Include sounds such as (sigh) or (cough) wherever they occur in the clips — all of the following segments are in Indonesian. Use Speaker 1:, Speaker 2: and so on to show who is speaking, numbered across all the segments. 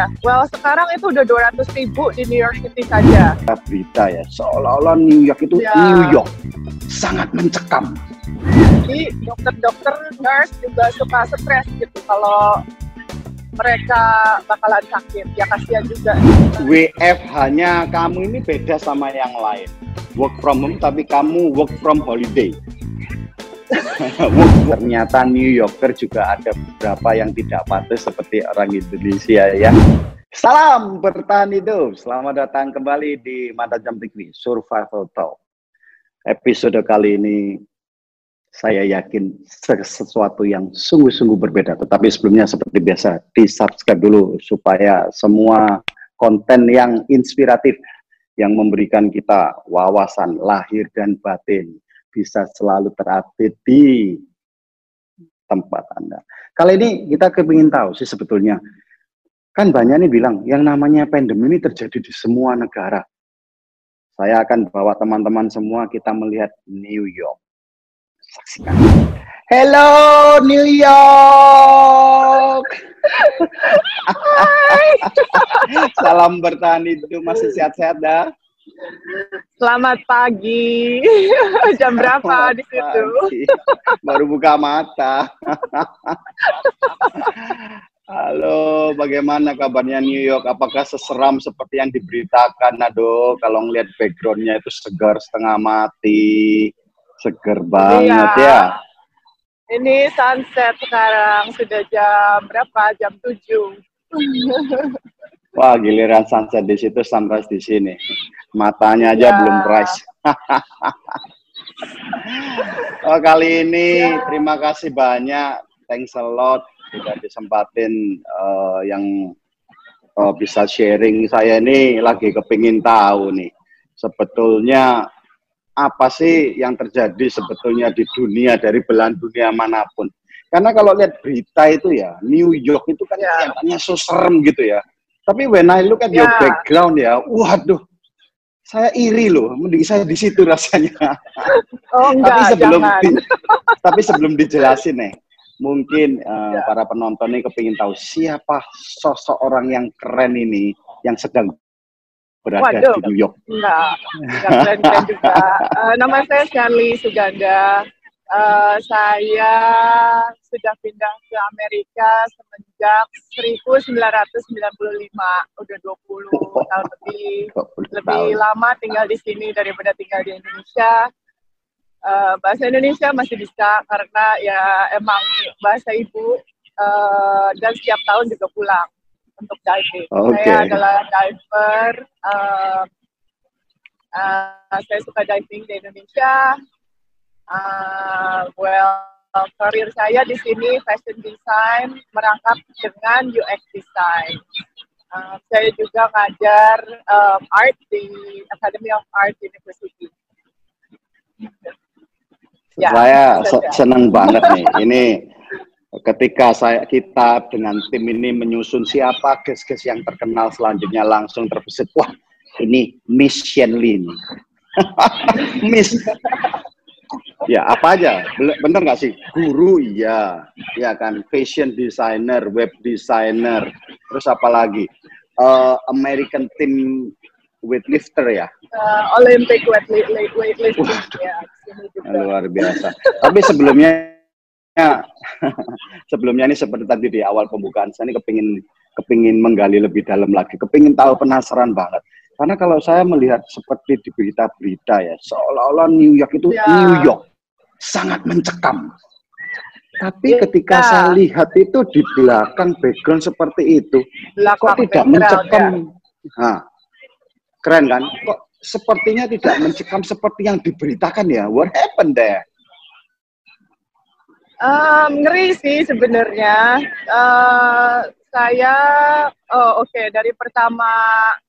Speaker 1: ya. Well, sekarang itu udah 200 ribu di New York City saja.
Speaker 2: Berita ya, seolah-olah New York itu
Speaker 1: Ya.
Speaker 2: New York. Sangat mencekam.
Speaker 1: Jadi dokter-dokter, nurse juga suka stres gitu kalau mereka bakalan sakit. Ya kasihan juga.
Speaker 2: WFH-nya kamu ini beda sama yang lain. Work from home tapi kamu work from holiday. (laughs) Ternyata New Yorker juga ada beberapa yang tidak patuh seperti orang Indonesia ya. Salam bertahan hidup. Selamat datang kembali di Mata Jam TV Survival Talk. Episode kali ini saya yakin sesuatu yang sungguh-sungguh berbeda. Tetapi sebelumnya seperti biasa, di subscribe dulu supaya semua konten yang inspiratif yang memberikan kita wawasan lahir dan batin bisa selalu terupdate di tempat Anda. Kali ini kita kepingin tahu sih sebetulnya, kan banyak nih bilang yang namanya pandemi ini terjadi di semua negara. Saya akan bawa teman-teman semua kita melihat New York. Saksikan. Hello New York. (laughs) Salam bertahan itu masih sehat-sehat dah.
Speaker 1: Selamat pagi. (laughs) Jam berapa di situ?
Speaker 2: Pagi. Baru buka mata. Halo, bagaimana kabarnya New York? Apakah seseram seperti yang diberitakan? Aduh, kalau ngeliat backgroundnya itu segar setengah mati, seger banget
Speaker 1: Iya.
Speaker 2: ya.
Speaker 1: Ini sunset sekarang sudah jam berapa? Jam 7. (laughs)
Speaker 2: Wah, giliran sunset di situ, sunrise di sini. Matanya aja
Speaker 1: Ya.
Speaker 2: belum rise. (laughs) oh, kali ini
Speaker 1: Ya.
Speaker 2: terima kasih banyak. Thanks a lot sudah disempatin eh, yang eh, bisa sharing. Saya ini lagi kepingin tahu nih, sebetulnya apa sih yang terjadi sebetulnya di dunia dari belahan dunia mana pun. Karena kalau lihat berita itu ya, New York itu kan
Speaker 1: Ya.
Speaker 2: kelihatannya so serem gitu ya. Tapi when I look at your
Speaker 1: Ya.
Speaker 2: background ya, waduh, saya iri loh, mending saya di situ rasanya. (laughs)
Speaker 1: Oh
Speaker 2: tapi
Speaker 1: enggak,
Speaker 2: sebelum
Speaker 1: jangan.
Speaker 2: di- (laughs) tapi sebelum dijelasin nih, mungkin eh,
Speaker 1: Ya.
Speaker 2: para penonton ini kepingin tahu siapa sosok orang yang keren ini yang sedang berada
Speaker 1: Waduh.
Speaker 2: di New York.
Speaker 1: Enggak, enggak keren-keren juga. (laughs) Eh, nama saya Shanley Suganda. Eh, saya sudah pindah ke Amerika semenjak 1995. Udah 20 tahun lebih. Lebih lama tinggal di sini daripada tinggal di Indonesia. Eh, bahasa Indonesia masih bisa karena ya emang bahasa ibu eh, dan setiap tahun juga pulang untuk diving.
Speaker 2: Oke.
Speaker 1: Saya adalah diver. eh, eh, saya suka diving di Indonesia. Eh, well, karir saya di sini fashion design merangkap dengan UX design. Eh, saya juga ngajar um, art di Academy of Art University. Ya,
Speaker 2: saya senang (laughs) banget nih. Ini ketika saya kita dengan tim ini menyusun siapa guest-guest yang terkenal selanjutnya langsung terbesit. Wah, ini Miss Shenley nih. (laughs) Miss. Ya, apa aja? Bener nggak sih? Guru, iya. Ya kan, fashion designer, web designer. Terus apa lagi? Eh, American team weightlifter ya.
Speaker 1: Eh, Olympic weight, weight, weightlifting ya,
Speaker 2: luar biasa. Tapi sebelumnya (laughs) sebelumnya ini seperti tadi di awal pembukaan saya ini kepingin kepingin menggali lebih dalam lagi, kepingin tahu penasaran banget. Karena kalau saya melihat seperti di berita-berita ya, seolah-olah New York itu
Speaker 1: Ya.
Speaker 2: New York sangat mencekam. Tapi
Speaker 1: Ya.
Speaker 2: ketika saya lihat itu di belakang background seperti itu,
Speaker 1: Belakang
Speaker 2: kok tidak mencekam?
Speaker 1: ya.
Speaker 2: Nah, keren kan? Kok sepertinya tidak mencekam seperti yang diberitakan ya? What happened there?
Speaker 1: Um, ngeri sih sebenarnya. Eh, saya, oh oke dari pertama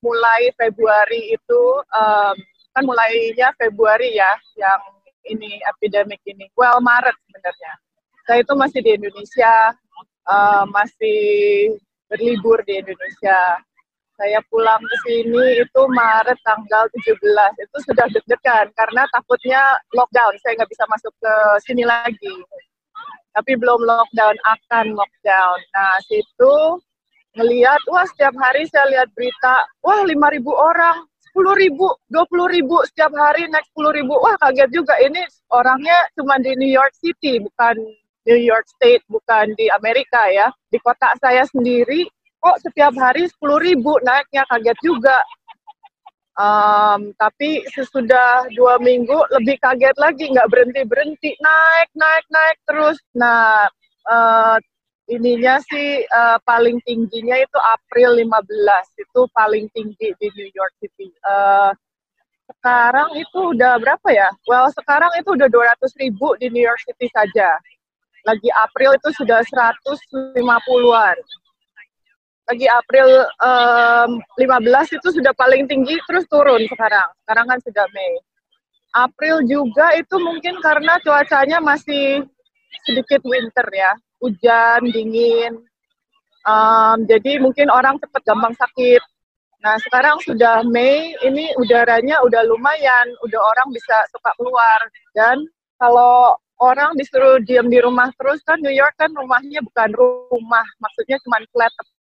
Speaker 1: mulai Februari itu, em, kan mulainya Februari ya, yang ini epidemik ini. Well Maret sebenarnya. Saya itu masih di Indonesia, eh, masih berlibur di Indonesia. Saya pulang ke sini itu Maret tanggal 17. Itu sudah deg-degan karena takutnya lockdown. Saya nggak bisa masuk ke sini lagi tapi belum lockdown akan lockdown. Nah situ ngelihat wah setiap hari saya lihat berita wah lima ribu orang sepuluh ribu dua puluh ribu setiap hari naik sepuluh ribu. Wah kaget juga ini orangnya cuma di New York City bukan New York State bukan di Amerika ya. Di kota saya sendiri kok setiap hari sepuluh ribu naiknya kaget juga um, tapi sesudah dua minggu lebih kaget lagi nggak berhenti berhenti naik naik naik terus nah uh, ininya sih uh, paling tingginya itu April 15 itu paling tinggi di New York City. Uh, sekarang itu udah berapa ya? Well sekarang itu udah 200 ribu di New York City saja. Lagi April itu sudah 150-an. Lagi April um, 15 itu sudah paling tinggi terus turun sekarang. Sekarang kan sudah Mei. April juga itu mungkin karena cuacanya masih sedikit winter ya hujan, dingin. Um, jadi mungkin orang cepat gampang sakit. Nah sekarang sudah Mei, ini udaranya udah lumayan, udah orang bisa suka keluar. Dan kalau orang disuruh diam di rumah terus kan New York kan rumahnya bukan rumah, maksudnya cuma flat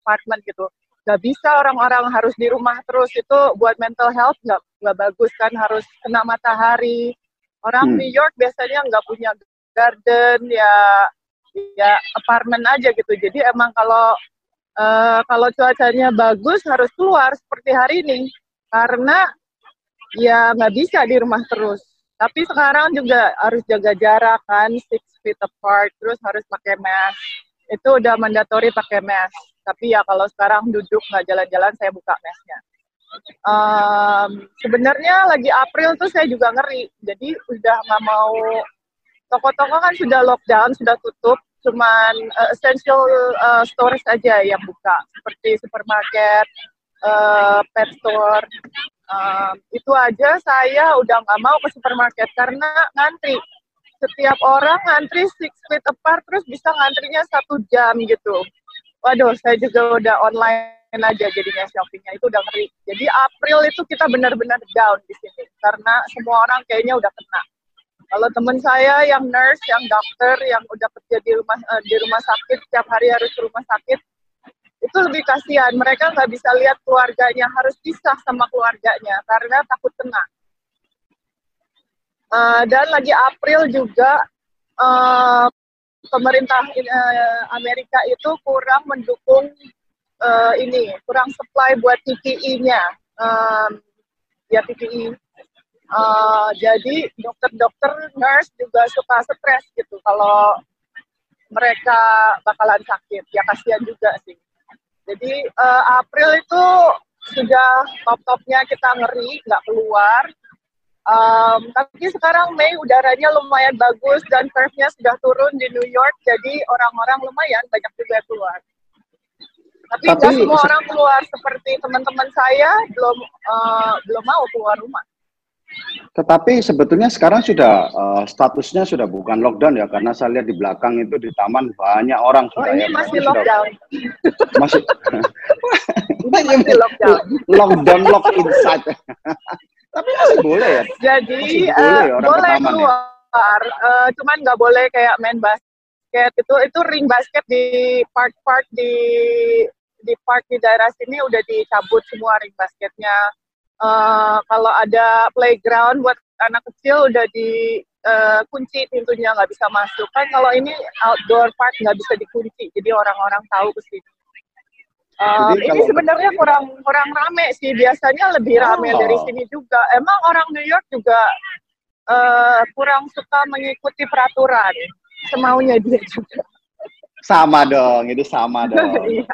Speaker 1: apartment gitu. Gak bisa orang-orang harus di rumah terus itu buat mental health nggak nggak bagus kan harus kena matahari. Orang hmm. New York biasanya nggak punya garden ya ya apartemen aja gitu. Jadi emang kalau uh, kalau cuacanya bagus harus keluar seperti hari ini karena ya nggak bisa di rumah terus. Tapi sekarang juga harus jaga jarak kan, six feet apart, terus harus pakai mask. Itu udah mandatori pakai mask. Tapi ya kalau sekarang duduk nggak jalan-jalan, saya buka masknya. Um, sebenarnya lagi April tuh saya juga ngeri, jadi udah nggak mau toko-toko kan sudah lockdown, sudah tutup, cuman uh, essential uh, stores aja yang buka seperti supermarket, uh, pet store. Uh, itu aja saya udah nggak mau ke supermarket karena ngantri. Setiap orang ngantri six feet apart terus bisa ngantrinya satu jam gitu. Waduh, saya juga udah online aja jadinya shoppingnya itu udah ngeri. Jadi April itu kita benar-benar down di sini karena semua orang kayaknya udah kena. Kalau teman saya yang nurse, yang dokter, yang udah kerja di rumah uh, di rumah sakit, setiap hari harus ke rumah sakit, itu lebih kasihan. Mereka nggak bisa lihat keluarganya, harus pisah sama keluarganya karena takut kena. Uh, dan lagi April juga uh, pemerintah uh, Amerika itu kurang mendukung uh, ini, kurang supply buat TPE-nya. Um, ya TPE Uh, jadi dokter-dokter, nurse juga suka stres gitu kalau mereka bakalan sakit. Ya kasihan juga sih. Jadi uh, April itu sudah top-topnya kita ngeri, nggak keluar. Um, tapi sekarang Mei udaranya lumayan bagus dan curve-nya sudah turun di New York, jadi orang-orang lumayan banyak juga keluar. Tapi nggak semua orang keluar seperti teman-teman saya belum uh, belum mau keluar rumah.
Speaker 2: Tetapi sebetulnya sekarang sudah uh, statusnya sudah bukan lockdown ya karena saya lihat di belakang itu di taman banyak orang
Speaker 1: oh, ini ya. masih lockdown.
Speaker 2: Sudah, (laughs) masih (laughs)
Speaker 1: masih (laughs) lockdown.
Speaker 2: lockdown lock inside. Tapi masih boleh ya. (laughs)
Speaker 1: Jadi boleh, uh, boleh ya? keluar, ya? uh, cuman nggak boleh kayak main basket itu itu ring basket di park-park di di park di daerah sini udah dicabut semua ring basketnya uh, kalau ada playground buat anak kecil udah di uh, kunci pintunya nggak bisa masuk kan kalau ini outdoor park nggak bisa dikunci jadi orang-orang tahu ke sini Uh, ini sebenarnya kurang kurang rame sih. Biasanya lebih rame oh. dari sini juga. Emang orang New York juga uh, kurang suka mengikuti peraturan. Semaunya dia juga.
Speaker 2: Sama dong, itu sama (laughs) dong. Iya,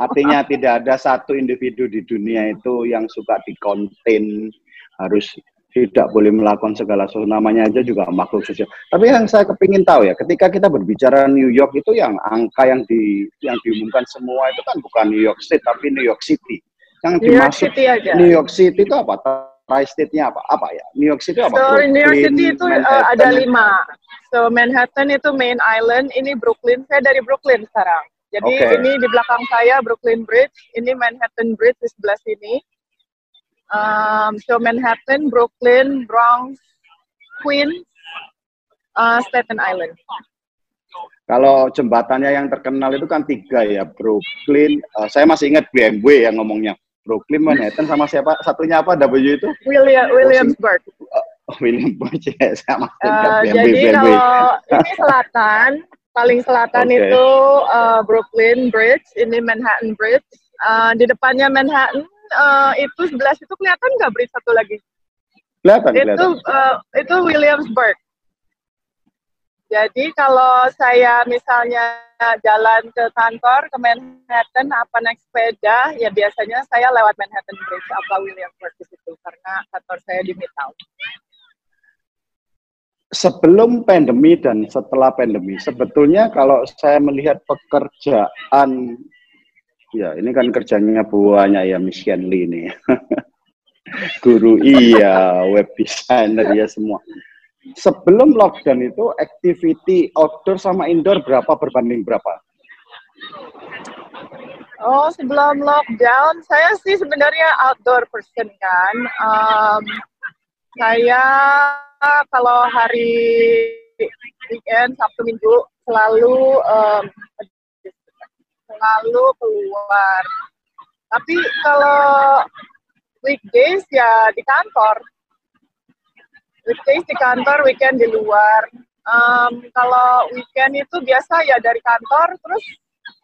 Speaker 2: Artinya tidak ada satu individu di dunia itu yang suka dikonten harus tidak boleh melakukan segala sesuatu namanya aja juga makhluk sosial. Tapi yang saya kepingin tahu ya, ketika kita berbicara New York itu yang angka yang di yang diumumkan semua itu kan bukan New York State tapi New York City. Yang New dimaksud York City aja. New York City itu apa? Tri-state-nya apa? Apa ya? New York City apa?
Speaker 1: So, Brooklyn, New York City itu uh, ada lima. So, Manhattan itu main island, ini Brooklyn. Saya dari Brooklyn sekarang. Jadi okay. ini di belakang saya Brooklyn Bridge, ini Manhattan Bridge di sebelah sini. Um, so Manhattan, Brooklyn, Bronx, Queens, uh, Staten Island.
Speaker 2: Kalau jembatannya yang terkenal itu kan tiga ya, Brooklyn. Uh, saya masih ingat BMW yang ngomongnya. Brooklyn, Manhattan, sama siapa? Satunya apa? W itu?
Speaker 1: William Williamsburg.
Speaker 2: Oh, Williamsburg (laughs) ya, sama.
Speaker 1: Uh, BMW, jadi BMW. kalau ini selatan, paling selatan okay. itu uh, Brooklyn Bridge, ini Manhattan Bridge. Uh, di depannya Manhattan uh, itu sebelah situ kelihatan nggak bridge satu lagi?
Speaker 2: Kelihatan.
Speaker 1: Itu kelihatan. Uh, itu Williamsburg. Jadi kalau saya misalnya jalan ke kantor ke Manhattan apa naik sepeda, ya biasanya saya lewat Manhattan Bridge apa Williamsburg di situ karena kantor saya di Midtown.
Speaker 2: Sebelum pandemi dan setelah pandemi, sebetulnya kalau saya melihat pekerjaan, ya ini kan kerjanya buahnya ya Miss Lee ini, (laughs) guru iya, web designer ya semua sebelum lockdown itu activity outdoor sama indoor berapa berbanding berapa?
Speaker 1: Oh, sebelum lockdown, saya sih sebenarnya outdoor person kan. Um, saya kalau hari weekend, Sabtu Minggu selalu um, selalu keluar. Tapi kalau weekdays ya di kantor weekdays di kantor, weekend di luar. Um, kalau weekend itu biasa ya dari kantor terus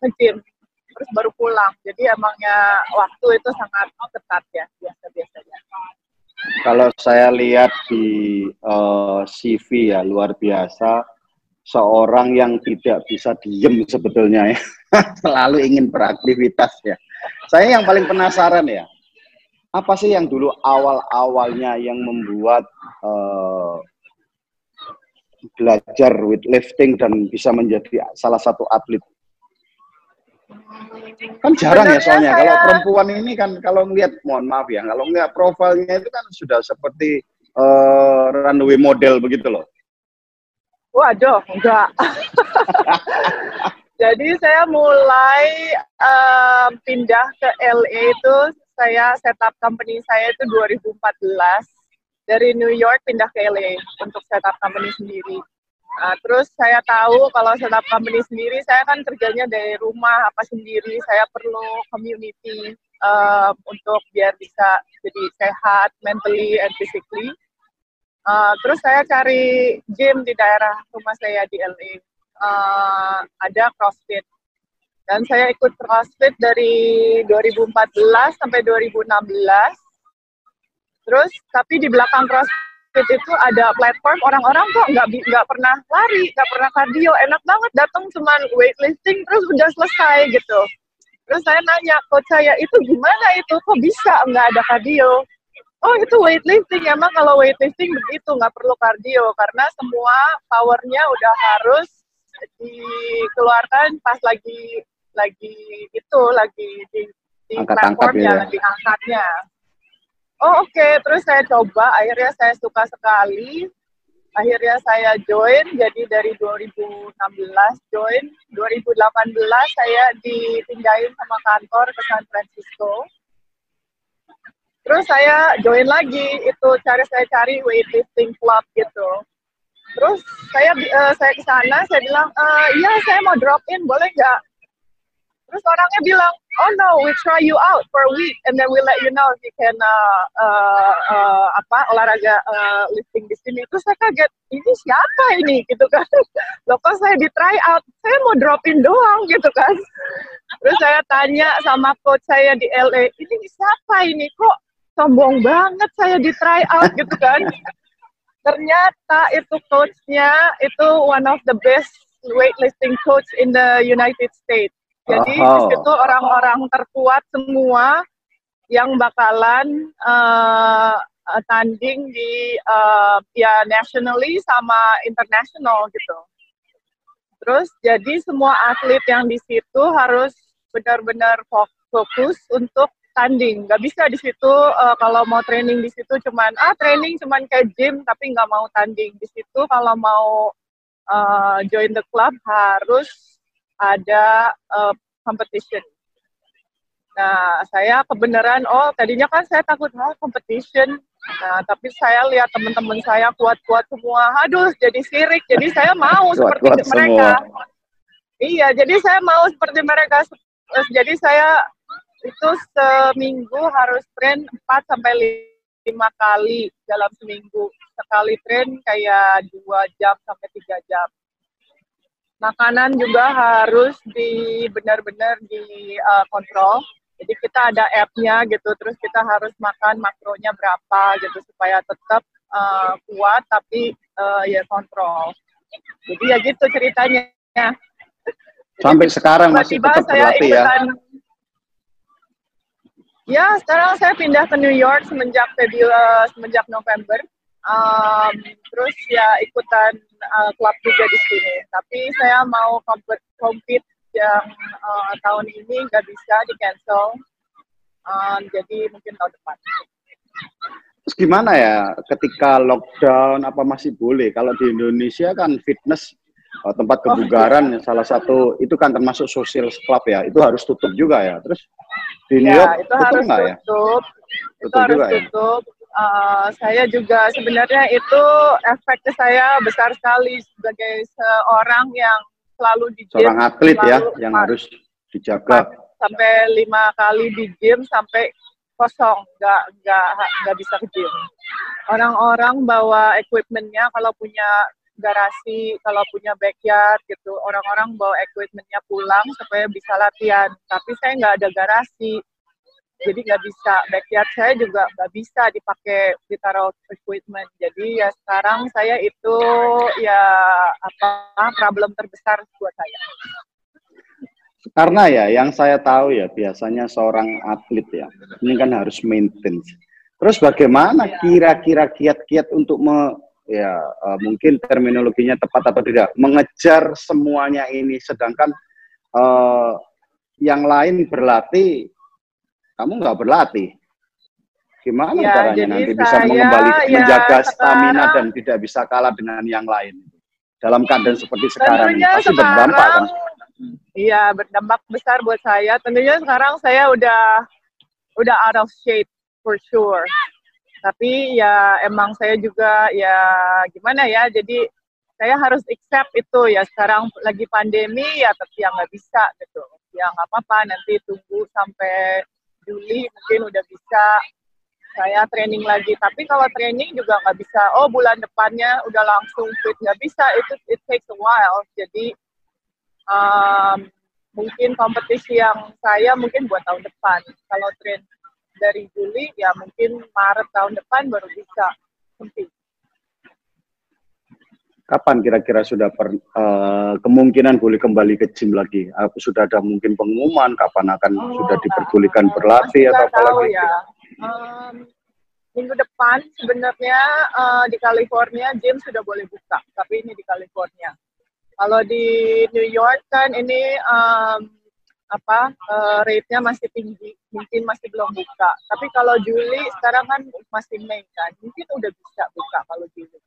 Speaker 1: nge terus baru pulang. Jadi emangnya waktu itu sangat ketat ya biasa-biasanya.
Speaker 2: Kalau saya lihat di uh, eh, CV ya luar biasa, seorang yang tidak bisa diem sebetulnya ya, (laughs) selalu ingin beraktivitas ya. Saya yang paling penasaran ya, apa sih yang dulu awal-awalnya yang membuat uh, belajar weightlifting dan bisa menjadi salah satu atlet? Kan jarang ya soalnya saya... kalau perempuan ini kan kalau ngeliat mohon maaf ya kalau nggak profilnya itu kan sudah seperti uh, runway model begitu loh.
Speaker 1: Waduh, enggak. (laughs) Jadi saya mulai um, pindah ke LA itu saya setup company saya itu 2014 dari New York pindah ke LA untuk setup company sendiri. Nah, terus saya tahu kalau setup company sendiri, saya kan kerjanya dari rumah apa sendiri, saya perlu community uh, untuk biar bisa jadi sehat mentally and physically. Uh, terus saya cari gym di daerah rumah saya di LA. Uh, ada CrossFit. Dan saya ikut CrossFit dari 2014 sampai 2016. Terus tapi di belakang CrossFit itu ada platform orang-orang kok nggak nggak pernah lari, nggak pernah cardio, enak banget datang cuman weightlifting terus udah selesai gitu. Terus saya nanya coach saya itu gimana itu kok bisa nggak ada cardio? Oh itu weightlifting. Emang kalau weightlifting begitu nggak perlu cardio karena semua powernya udah harus dikeluarkan pas lagi lagi itu lagi di di platformnya ya. lagi angkatnya. Oh oke. Okay. terus saya coba. Akhirnya saya suka sekali. Akhirnya saya join. Jadi dari 2016 join 2018 saya dipindahin sama kantor ke San Francisco terus saya join lagi itu cari saya cari weightlifting club gitu terus saya uh, saya ke sana saya bilang uh, iya saya mau drop in boleh nggak Terus orangnya bilang, oh no, we try you out for a week and then we let you know if you can uh, uh, uh, apa olahraga uh, lifting di sini. Terus saya kaget, ini siapa ini gitu kan? (laughs) Loh kok saya di try out, saya mau drop in doang gitu kan? Terus saya tanya sama coach saya di LA, ini siapa ini kok sombong banget saya di try out gitu kan? Ternyata itu coachnya itu one of the best weightlifting coach in the United States jadi oh. di situ orang-orang terkuat semua yang bakalan uh, tanding di uh, ya nationally sama international gitu. Terus jadi semua atlet yang di situ harus benar-benar fokus untuk tanding. Gak bisa di situ uh, kalau mau training di situ cuman ah training cuman kayak gym tapi nggak mau tanding di situ. Kalau mau uh, join the club harus ada uh, competition. Nah, saya kebenaran, oh tadinya kan saya takut, oh competition. Nah, tapi saya lihat teman-teman saya kuat-kuat semua. Aduh, jadi sirik. Jadi saya mau (laughs) seperti kuat mereka. Iya, jadi saya mau seperti mereka. Jadi saya itu seminggu harus train 4 sampai 5 kali dalam seminggu. Sekali train kayak 2 jam sampai 3 jam. Makanan juga harus di benar-benar di uh, kontrol. Jadi kita ada app-nya gitu, terus kita harus makan makronya berapa gitu supaya tetap uh, kuat tapi uh, ya kontrol. Jadi ya gitu ceritanya.
Speaker 2: Sampai sekarang masih tetap berlatih ya?
Speaker 1: Ya, sekarang saya pindah ke New York semenjak Februari, semenjak November. Um, terus ya ikutan uh, klub juga di sini. Tapi saya mau compete yang uh, tahun ini nggak bisa di cancel. Um, jadi mungkin tahun depan.
Speaker 2: Terus gimana ya ketika lockdown apa masih boleh? Kalau di Indonesia kan fitness uh, tempat kebugaran oh, iya. salah satu itu kan termasuk social club ya itu harus tutup juga ya terus di New
Speaker 1: ya, York itu harus nggak ya tutup itu tutup harus juga ya? tutup ya? Uh, saya juga sebenarnya itu efek ke saya besar sekali sebagai seorang yang selalu di
Speaker 2: gym seorang atlet ya yang harus dijaga
Speaker 1: sampai lima kali di gym sampai kosong nggak nggak nggak bisa ke gym orang-orang bawa equipmentnya kalau punya garasi kalau punya backyard gitu orang-orang bawa equipmentnya pulang supaya bisa latihan. Tapi saya nggak ada garasi jadi nggak bisa. Backyard saya juga nggak bisa dipakai ditaruh equipment. Jadi ya sekarang saya itu ya apa problem terbesar buat saya.
Speaker 2: Karena ya yang saya tahu ya biasanya seorang atlet ya ini kan harus maintain. Terus bagaimana kira-kira kiat-kiat untuk me ya uh, mungkin terminologinya tepat atau tidak. Mengejar semuanya ini sedangkan uh, yang lain berlatih kamu nggak berlatih. Gimana ya, caranya nanti bisa mengembali ya, menjaga stamina dan tidak bisa kalah dengan yang lain? Dalam keadaan seperti sekarang ini pasti sekarang, berdampak kan?
Speaker 1: Iya berdampak besar buat saya. Tentunya sekarang saya udah udah out of shape for sure tapi ya emang saya juga ya gimana ya jadi saya harus accept itu ya sekarang lagi pandemi ya tapi yang nggak bisa gitu. Ya nggak apa-apa nanti tunggu sampai Juli mungkin udah bisa saya training lagi. Tapi kalau training juga nggak bisa. Oh bulan depannya udah langsung fit nggak bisa. Itu it takes a while. Jadi um, mungkin kompetisi yang saya mungkin buat tahun depan. Kalau train dari Juli ya mungkin Maret tahun depan baru bisa henti.
Speaker 2: Kapan kira-kira sudah per, uh, kemungkinan boleh kembali ke gym lagi? Apa sudah ada mungkin pengumuman kapan akan oh, sudah diperbolehkan nah, berlatih atau apa lagi? Ya.
Speaker 1: Um, minggu depan sebenarnya uh, di California gym sudah boleh buka, tapi ini di California. Kalau di New York kan ini um, apa uh, rate-nya masih tinggi, mungkin masih belum buka. Tapi kalau Juli sekarang kan masih Mei kan, mungkin udah bisa buka kalau Juli.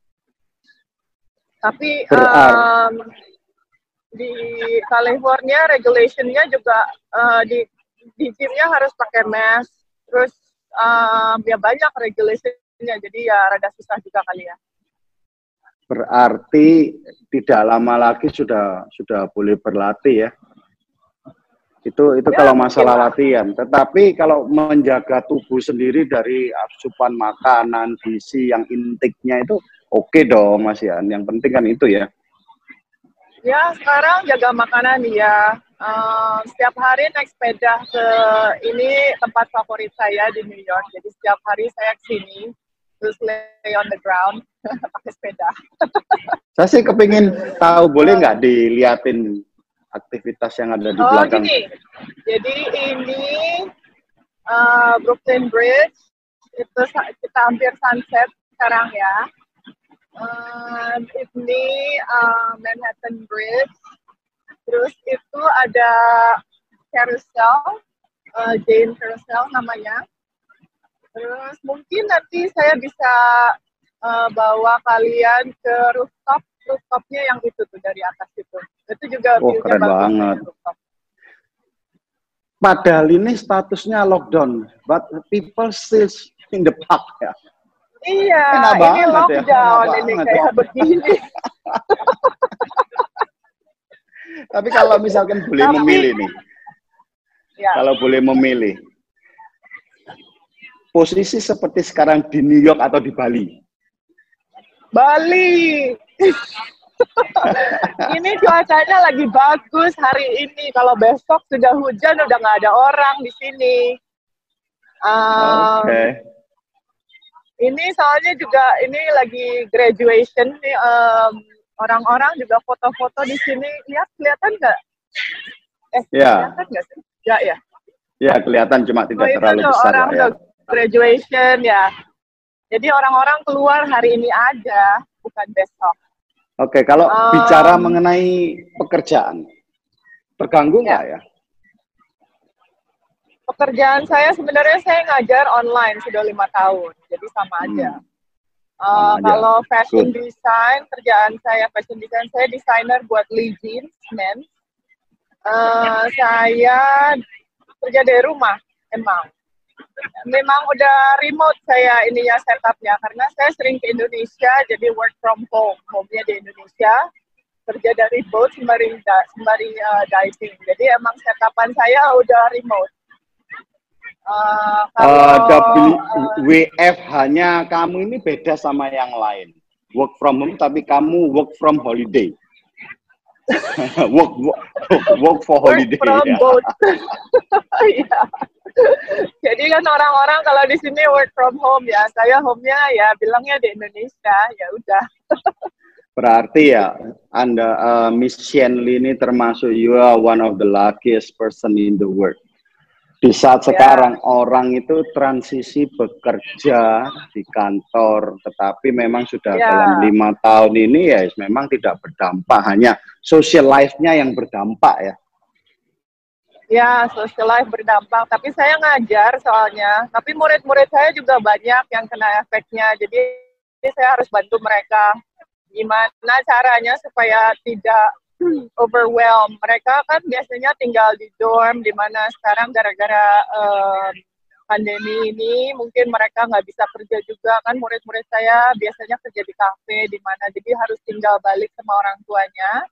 Speaker 1: Tapi um, di California regulationnya juga uh, di di gymnya harus pakai mask, terus um, ya banyak regulationnya, jadi ya rada susah juga kali ya.
Speaker 2: Berarti tidak lama lagi sudah sudah boleh berlatih ya? Itu itu ya, kalau masalah latihan. Tetapi kalau menjaga tubuh sendiri dari asupan makanan, gizi yang intiknya itu oke okay dong Mas Yan. Yang penting kan itu ya.
Speaker 1: Ya, sekarang jaga makanan ya. Uh, setiap hari naik sepeda ke ini tempat favorit saya di New York. Jadi setiap hari saya ke sini terus lay on the ground (laughs) pakai sepeda.
Speaker 2: saya sih kepingin tahu boleh nggak diliatin aktivitas yang ada di oh, belakang? Gini.
Speaker 1: Jadi ini uh, Brooklyn Bridge itu kita hampir sunset sekarang ya. Uh, ini uh, Manhattan Bridge. Terus itu ada carousel, uh, Jane Carousel namanya. Terus mungkin nanti saya bisa uh, bawa kalian ke rooftop rooftopnya yang itu tuh dari atas itu. Itu juga
Speaker 2: oh, keren banget. Padahal ini statusnya lockdown, but people still in the park ya.
Speaker 1: Iya, Enak ini ya. lockdown ya. ini kayak ya. begini. (laughs)
Speaker 2: Tapi kalau misalkan boleh Tapi, memilih nih, ya. kalau boleh memilih, posisi seperti sekarang di New York atau di Bali?
Speaker 1: Bali. Ini cuacanya lagi bagus hari ini. Kalau besok sudah hujan, udah nggak ada orang di sini. Um, Oke. Okay. Ini soalnya juga ini lagi graduation nih. Um, orang-orang juga foto-foto di sini. Lihat kelihatan nggak?
Speaker 2: Eh, ya.
Speaker 1: kelihatan nggak sih? Ya, ya.
Speaker 2: Ya, kelihatan cuma tidak oh, terlalu besar.
Speaker 1: Orang ya. graduation ya. Jadi orang-orang keluar hari ini aja, bukan besok.
Speaker 2: Oke, kalau um, bicara mengenai pekerjaan, terganggu nggak ya. ya?
Speaker 1: Pekerjaan saya sebenarnya saya ngajar online sudah lima tahun, jadi sama hmm. aja. Uh, kalau fashion Good. design, kerjaan saya fashion design, saya desainer buat Lee Jeans, men. Uh, saya kerja dari rumah, emang memang udah remote saya ininya setupnya. Karena saya sering ke Indonesia jadi work from home. Home-nya di Indonesia kerja dari boat sembari sembari uh, diving. Jadi emang setapan saya udah remote.
Speaker 2: Uh, kalau, uh, WF hanya kamu ini beda sama yang lain. Work from home tapi kamu work from holiday (laughs) work, work work for holiday
Speaker 1: work from (laughs) ya. boat. (laughs) Jadi kan orang-orang kalau di sini work from home ya, saya home-nya ya bilangnya di Indonesia, ya udah.
Speaker 2: Berarti ya Anda uh, Miss Shenli ini termasuk you are one of the luckiest person in the world. Di saat yeah. sekarang orang itu transisi bekerja di kantor, tetapi memang sudah yeah. dalam lima tahun ini ya memang tidak berdampak, hanya social life-nya yang berdampak ya.
Speaker 1: Ya, social life berdampak. Tapi saya ngajar soalnya. Tapi murid-murid saya juga banyak yang kena efeknya. Jadi saya harus bantu mereka. Gimana caranya supaya tidak (clears throat) overwhelm. Mereka kan biasanya tinggal di dorm, di mana sekarang gara-gara um, pandemi ini mungkin mereka nggak bisa kerja juga kan murid-murid saya biasanya kerja di kafe di mana jadi harus tinggal balik sama orang tuanya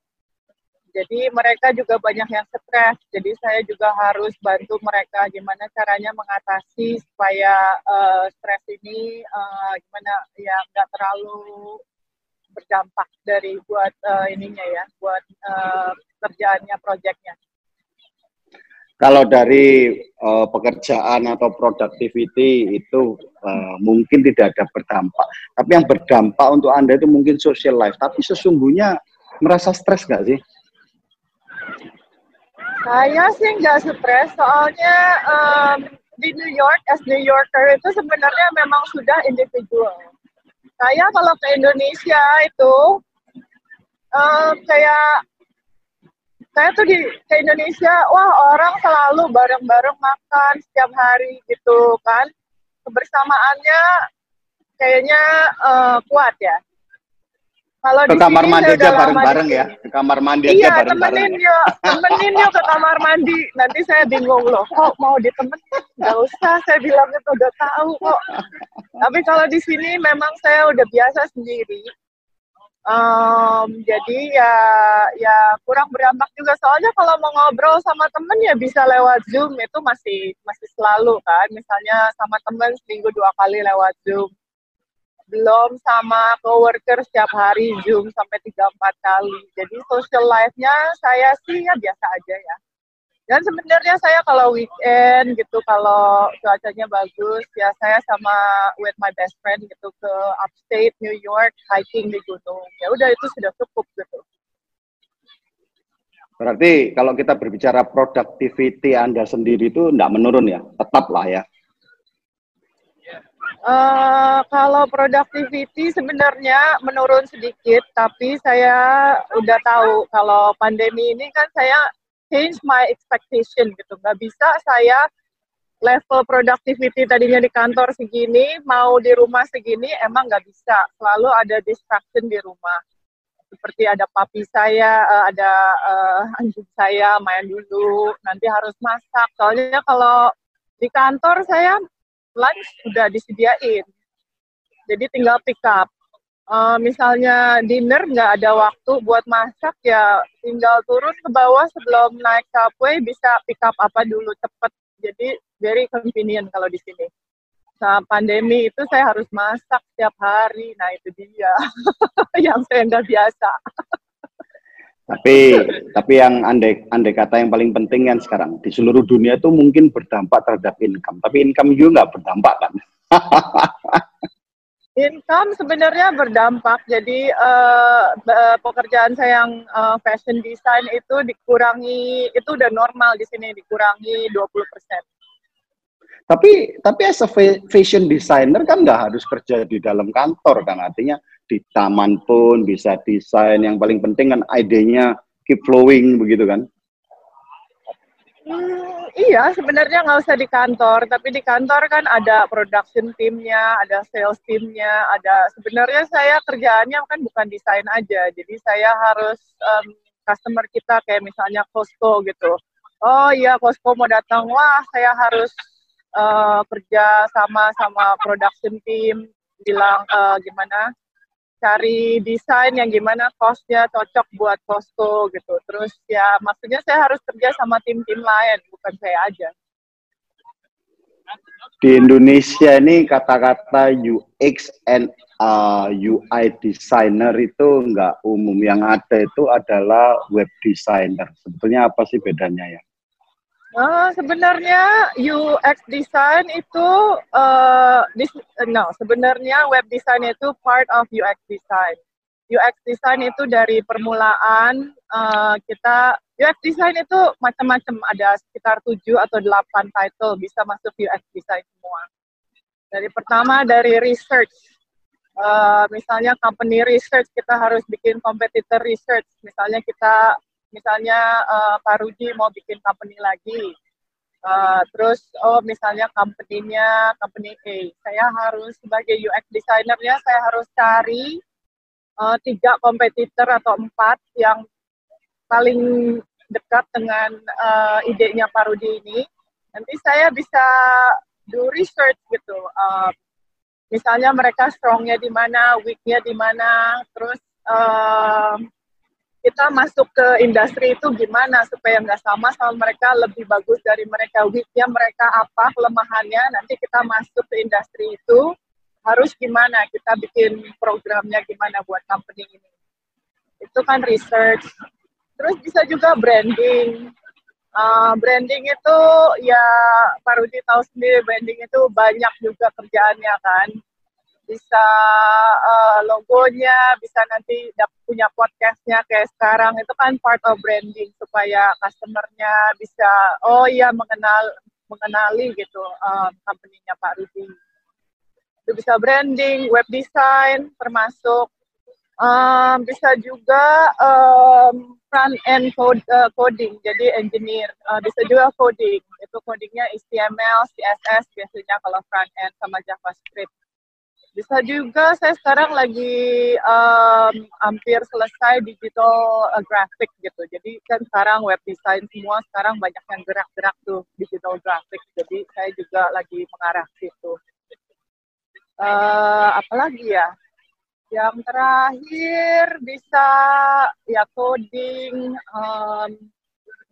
Speaker 1: jadi mereka juga banyak yang stres. Jadi saya juga harus bantu mereka gimana caranya mengatasi supaya uh, stres ini uh, gimana ya nggak terlalu berdampak dari buat uh, ininya ya, buat uh, kerjaannya, proyeknya.
Speaker 2: Kalau dari uh, pekerjaan atau productivity itu uh, mungkin tidak ada berdampak. Tapi yang berdampak untuk Anda itu mungkin social life. Tapi sesungguhnya merasa stres nggak sih?
Speaker 1: Saya sih nggak stres, soalnya um, di New York, as New Yorker itu sebenarnya memang sudah individual. Saya kalau ke Indonesia itu, um, kayak saya tuh di ke Indonesia, wah orang selalu bareng-bareng makan setiap hari gitu kan. Kebersamaannya kayaknya uh, kuat ya.
Speaker 2: Kalau ke kamar mandi aja bareng-bareng ya. Ke kamar mandi aja
Speaker 1: iya, bareng-bareng. Iya, temenin yuk. Temenin yuk ke kamar mandi. Nanti saya bingung loh, kok mau ditemenin? Gak usah, saya bilang itu udah tahu kok. Tapi kalau di sini memang saya udah biasa sendiri. Um, jadi ya ya kurang berdampak juga soalnya kalau mau ngobrol sama temen ya bisa lewat zoom itu masih masih selalu kan misalnya sama temen seminggu dua kali lewat zoom belum sama coworker setiap hari Zoom sampai tiga empat kali. Jadi social life-nya saya sih ya biasa aja ya. Dan sebenarnya saya kalau weekend gitu, kalau cuacanya bagus, ya saya sama with my best friend gitu ke upstate New York hiking di gunung. Ya udah itu sudah cukup gitu.
Speaker 2: Berarti kalau kita berbicara productivity Anda sendiri itu tidak menurun ya, tetap lah ya.
Speaker 1: Uh, kalau productivity sebenarnya menurun sedikit, tapi saya udah tahu kalau pandemi ini kan saya change my expectation gitu. Nggak bisa saya level productivity tadinya di kantor segini, mau di rumah segini, emang nggak bisa. Selalu ada distraction di rumah. Seperti ada papi saya, eh, ada uh, anjing saya main dulu, nanti harus masak. Soalnya kalau di kantor saya lunch udah disediain. Jadi tinggal pick up. uh, misalnya dinner nggak ada waktu buat masak ya tinggal turun ke bawah sebelum naik subway bisa pick up apa dulu cepet jadi very convenient kalau di sini Nah, pandemi itu saya harus masak setiap hari. Nah, itu dia (laughs) yang saya nggak biasa.
Speaker 2: Tapi tapi yang andai andai kata yang paling penting kan sekarang di seluruh dunia itu mungkin berdampak terhadap income. Tapi income juga nggak berdampak kan? (laughs)
Speaker 1: income sebenarnya berdampak. Jadi uh, pekerjaan saya yang uh, fashion design itu dikurangi, itu udah normal di sini dikurangi 20 persen.
Speaker 2: Tapi tapi as a fashion designer kan nggak harus kerja di dalam kantor kan artinya di taman pun bisa desain. Yang paling penting kan idenya keep flowing begitu kan?
Speaker 1: Hmm, iya sebenarnya nggak usah di kantor. Tapi di kantor kan ada production timnya, ada sales timnya, ada sebenarnya saya kerjaannya kan bukan desain aja. Jadi saya harus um, customer kita kayak misalnya Costco gitu. Oh iya Costco mau datang, wah saya harus uh, kerja sama sama production team. Bilang uh, gimana cari desain yang gimana costnya cocok buat Costco gitu. Terus ya maksudnya saya harus kerja sama tim-tim lain bukan saya aja.
Speaker 2: Di Indonesia ini kata-kata UX and uh, UI designer itu enggak umum. Yang ada itu adalah web designer. Sebetulnya apa sih bedanya ya
Speaker 1: Uh, sebenarnya UX design itu uh, dis, no sebenarnya web design itu part of UX design. UX design itu dari permulaan uh, kita UX design itu macam-macam ada sekitar 7 atau 8 title bisa masuk UX design semua. Dari pertama dari research. Uh, misalnya company research kita harus bikin competitor research. Misalnya kita misalnya uh, Pak Rudi mau bikin company lagi, uh, terus oh misalnya company-nya company A, saya harus sebagai UX designer-nya saya harus cari uh, tiga kompetitor atau empat yang paling dekat dengan uh, idenya Pak Rudi ini. Nanti saya bisa do research gitu. Uh, misalnya mereka strongnya di mana, weaknya di mana, terus uh, kita masuk ke industri itu gimana supaya nggak sama sama mereka lebih bagus dari mereka weaknya mereka apa kelemahannya nanti kita masuk ke industri itu harus gimana? Kita bikin programnya gimana buat company ini? Itu kan research. Terus bisa juga branding. Uh, branding itu ya Pak Rudi tahu sendiri branding itu banyak juga kerjaannya kan bisa uh, logonya, bisa nanti punya podcastnya kayak sekarang. Itu kan part of branding supaya customernya bisa oh iya mengenal mengenali gitu um, company-nya Pak Rudi. Itu bisa branding, web design termasuk um, bisa juga um, front end code, uh, coding. Jadi engineer uh, bisa juga coding. Itu codingnya HTML, CSS biasanya kalau front end sama JavaScript bisa juga saya sekarang lagi um, hampir selesai digital uh, graphic gitu. Jadi kan sekarang web design semua sekarang banyak yang gerak-gerak tuh digital graphic. Jadi saya juga lagi mengarah situ. Uh, apalagi ya? Yang terakhir bisa ya coding, um,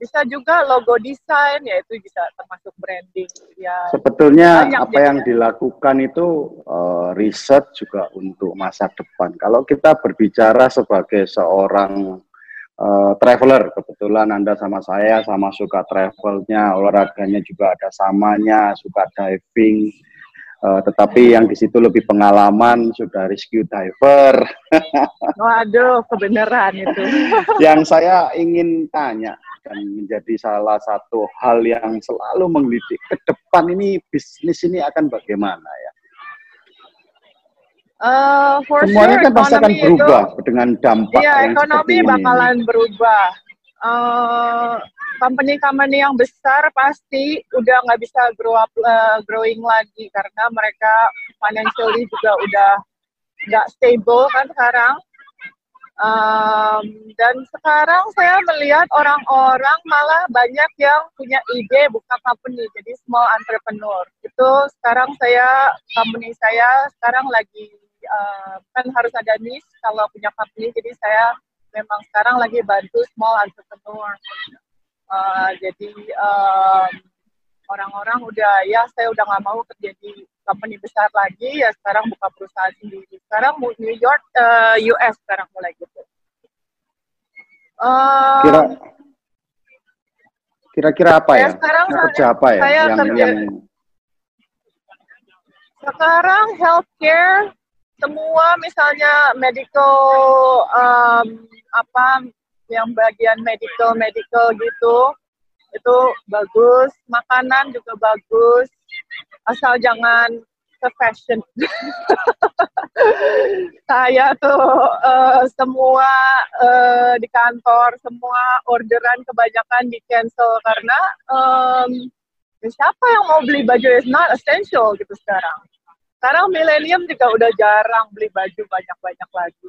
Speaker 1: bisa juga logo desain ya itu bisa termasuk branding ya
Speaker 2: sebetulnya apa yang ya. dilakukan itu uh, riset juga untuk masa depan kalau kita berbicara sebagai seorang uh, traveler kebetulan anda sama saya sama suka travelnya olahraganya juga ada samanya suka diving Uh, tetapi yang di situ lebih pengalaman sudah rescue diver. (laughs)
Speaker 1: Waduh, kebenaran itu.
Speaker 2: yang saya ingin tanya, dan menjadi salah satu hal yang selalu menggelitik ke depan ini bisnis ini akan bagaimana ya?
Speaker 1: Uh, for
Speaker 2: Semuanya
Speaker 1: sure,
Speaker 2: kan pasti akan berubah itu, dengan dampak
Speaker 1: iya,
Speaker 2: yang
Speaker 1: ekonomi bakalan ini. berubah. Uh, company-company yang besar pasti udah nggak bisa grow up uh, growing lagi karena mereka financially juga udah nggak stable kan sekarang Um, dan sekarang saya melihat orang-orang malah banyak yang punya ide buka company, jadi small entrepreneur. Itu sekarang saya, company saya sekarang lagi uh, kan harus ada niche kalau punya company jadi saya memang sekarang lagi bantu small entrepreneur uh, jadi um, orang-orang udah ya saya udah nggak mau kerja di company besar lagi ya sekarang buka perusahaan sendiri. Sekarang New York uh, US sekarang mulai gitu.
Speaker 2: Kira kira-kira apa ya
Speaker 1: sekarang
Speaker 2: kerja apa ya
Speaker 1: saya yang, kerja, yang sekarang healthcare semua misalnya medical um, apa yang bagian medical medical gitu itu bagus makanan juga bagus. Asal jangan ke fashion. (laughs) Saya tuh uh, semua uh, di kantor semua orderan kebanyakan di cancel karena um, siapa yang mau beli baju is not essential gitu sekarang? Sekarang milenium juga udah jarang beli baju banyak-banyak lagi.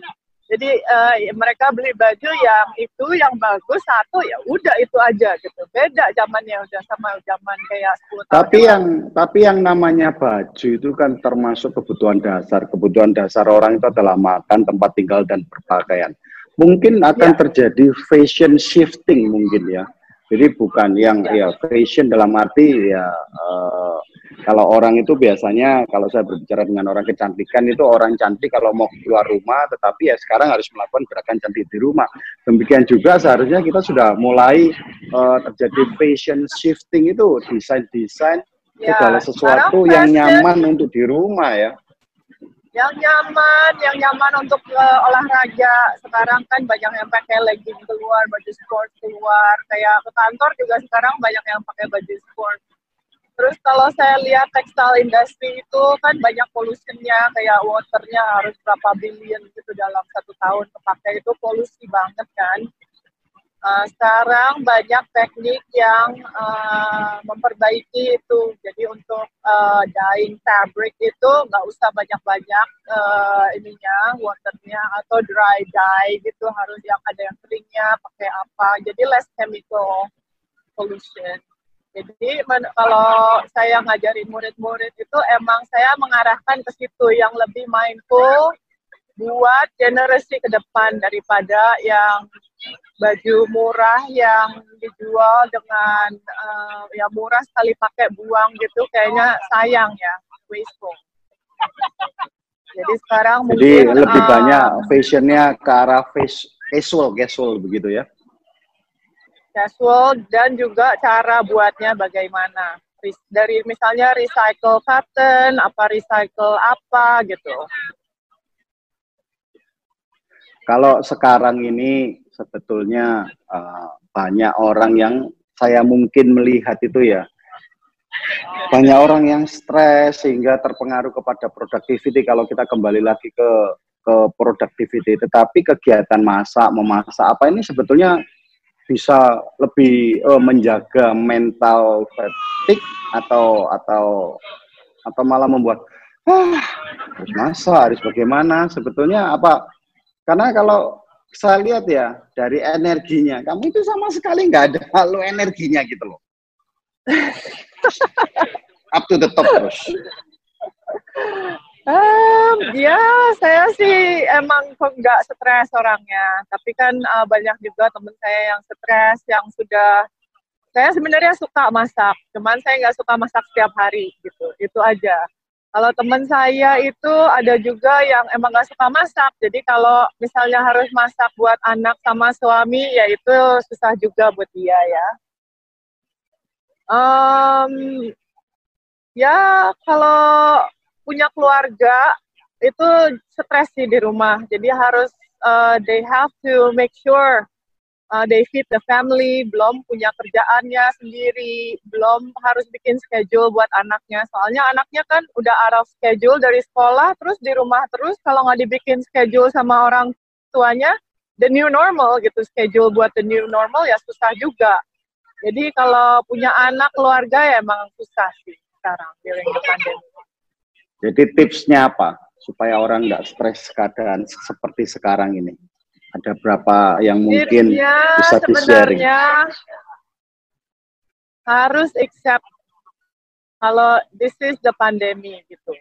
Speaker 1: Jadi uh, mereka beli baju yang itu yang bagus satu ya udah itu aja gitu. Beda zamannya udah sama zaman kayak 10 tahun.
Speaker 2: Tapi yang tapi yang namanya baju itu kan termasuk kebutuhan dasar. Kebutuhan dasar orang itu adalah makan, tempat tinggal dan berpakaian. Mungkin akan ya. terjadi fashion shifting mungkin ya. Jadi bukan yang ya, ya fashion dalam arti ya uh, kalau orang itu biasanya kalau saya berbicara dengan orang kecantikan itu orang cantik kalau mau keluar rumah tetapi ya sekarang harus melakukan gerakan cantik di rumah. Demikian juga seharusnya kita sudah mulai uh, terjadi fashion shifting itu desain-desain ya, segala sesuatu yang nyaman untuk di rumah ya
Speaker 1: yang nyaman, yang nyaman untuk uh, olahraga. Sekarang kan banyak yang pakai legging keluar, baju sport keluar. Kayak ke kantor juga sekarang banyak yang pakai baju sport Terus kalau saya lihat textile industry itu kan banyak polusinya, kayak waternya harus berapa billion gitu dalam satu tahun kepakai itu polusi banget kan. Uh, sekarang banyak teknik yang uh, memperbaiki itu. Jadi untuk uh, dyeing fabric itu nggak usah banyak-banyak uh, ininya, waternya atau dry dye gitu harus yang ada yang keringnya pakai apa. Jadi less chemical pollution. Jadi kalau saya ngajarin murid-murid itu emang saya mengarahkan ke situ yang lebih mindful buat generasi ke depan daripada yang baju murah yang dijual dengan uh, ya murah sekali pakai buang gitu kayaknya sayang ya wasteful. Jadi sekarang
Speaker 2: Jadi mungkin lebih uh, banyak fashionnya ke arah face casual casual begitu ya?
Speaker 1: casual dan juga cara buatnya bagaimana dari misalnya recycle cotton apa recycle apa gitu
Speaker 2: kalau sekarang ini sebetulnya uh, banyak orang yang saya mungkin melihat itu ya. Banyak orang yang stres sehingga terpengaruh kepada productivity kalau kita kembali lagi ke ke productivity. Tetapi kegiatan masak memasak apa ini sebetulnya bisa lebih uh, menjaga mental fatigue atau atau atau malah membuat ah, harus masa harus bagaimana? Sebetulnya apa? Karena kalau saya lihat ya dari energinya kamu itu sama sekali nggak ada lalu energinya gitu loh (laughs) up to the top terus
Speaker 1: Um, ya, saya sih emang nggak stres orangnya. Tapi kan uh, banyak juga temen saya yang stres, yang sudah saya sebenarnya suka masak, cuman saya nggak suka masak setiap hari gitu. Itu aja. Kalau teman saya itu ada juga yang emang nggak suka masak. Jadi kalau misalnya harus masak buat anak sama suami, ya itu susah juga buat dia ya. Um, ya kalau punya keluarga itu stres sih di rumah. Jadi harus uh, they have to make sure uh, feed the family, belum punya kerjaannya sendiri, belum harus bikin schedule buat anaknya. Soalnya anaknya kan udah of schedule dari sekolah, terus di rumah terus kalau nggak dibikin schedule sama orang tuanya, the new normal gitu, schedule buat the new normal ya susah juga. Jadi kalau punya anak keluarga ya emang susah sih sekarang during the pandemic.
Speaker 2: Jadi tipsnya apa supaya orang nggak stres keadaan seperti sekarang ini? Ada berapa yang mungkin tipsnya bisa di-sharing?
Speaker 1: harus accept kalau this is the pandemic gitu.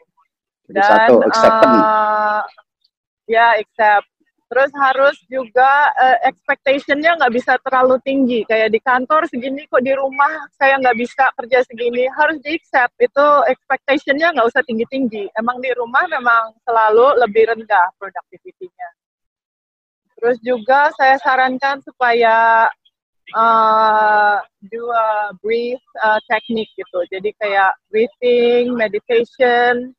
Speaker 2: Jadi Dan, satu, acceptance. Uh,
Speaker 1: ya accept terus harus juga uh, expectationnya nggak bisa terlalu tinggi kayak di kantor segini kok di rumah saya nggak bisa kerja segini harus di accept itu expectationnya nggak usah tinggi tinggi emang di rumah memang selalu lebih rendah productivity-nya terus juga saya sarankan supaya uh, do a brief uh, technique gitu jadi kayak breathing meditation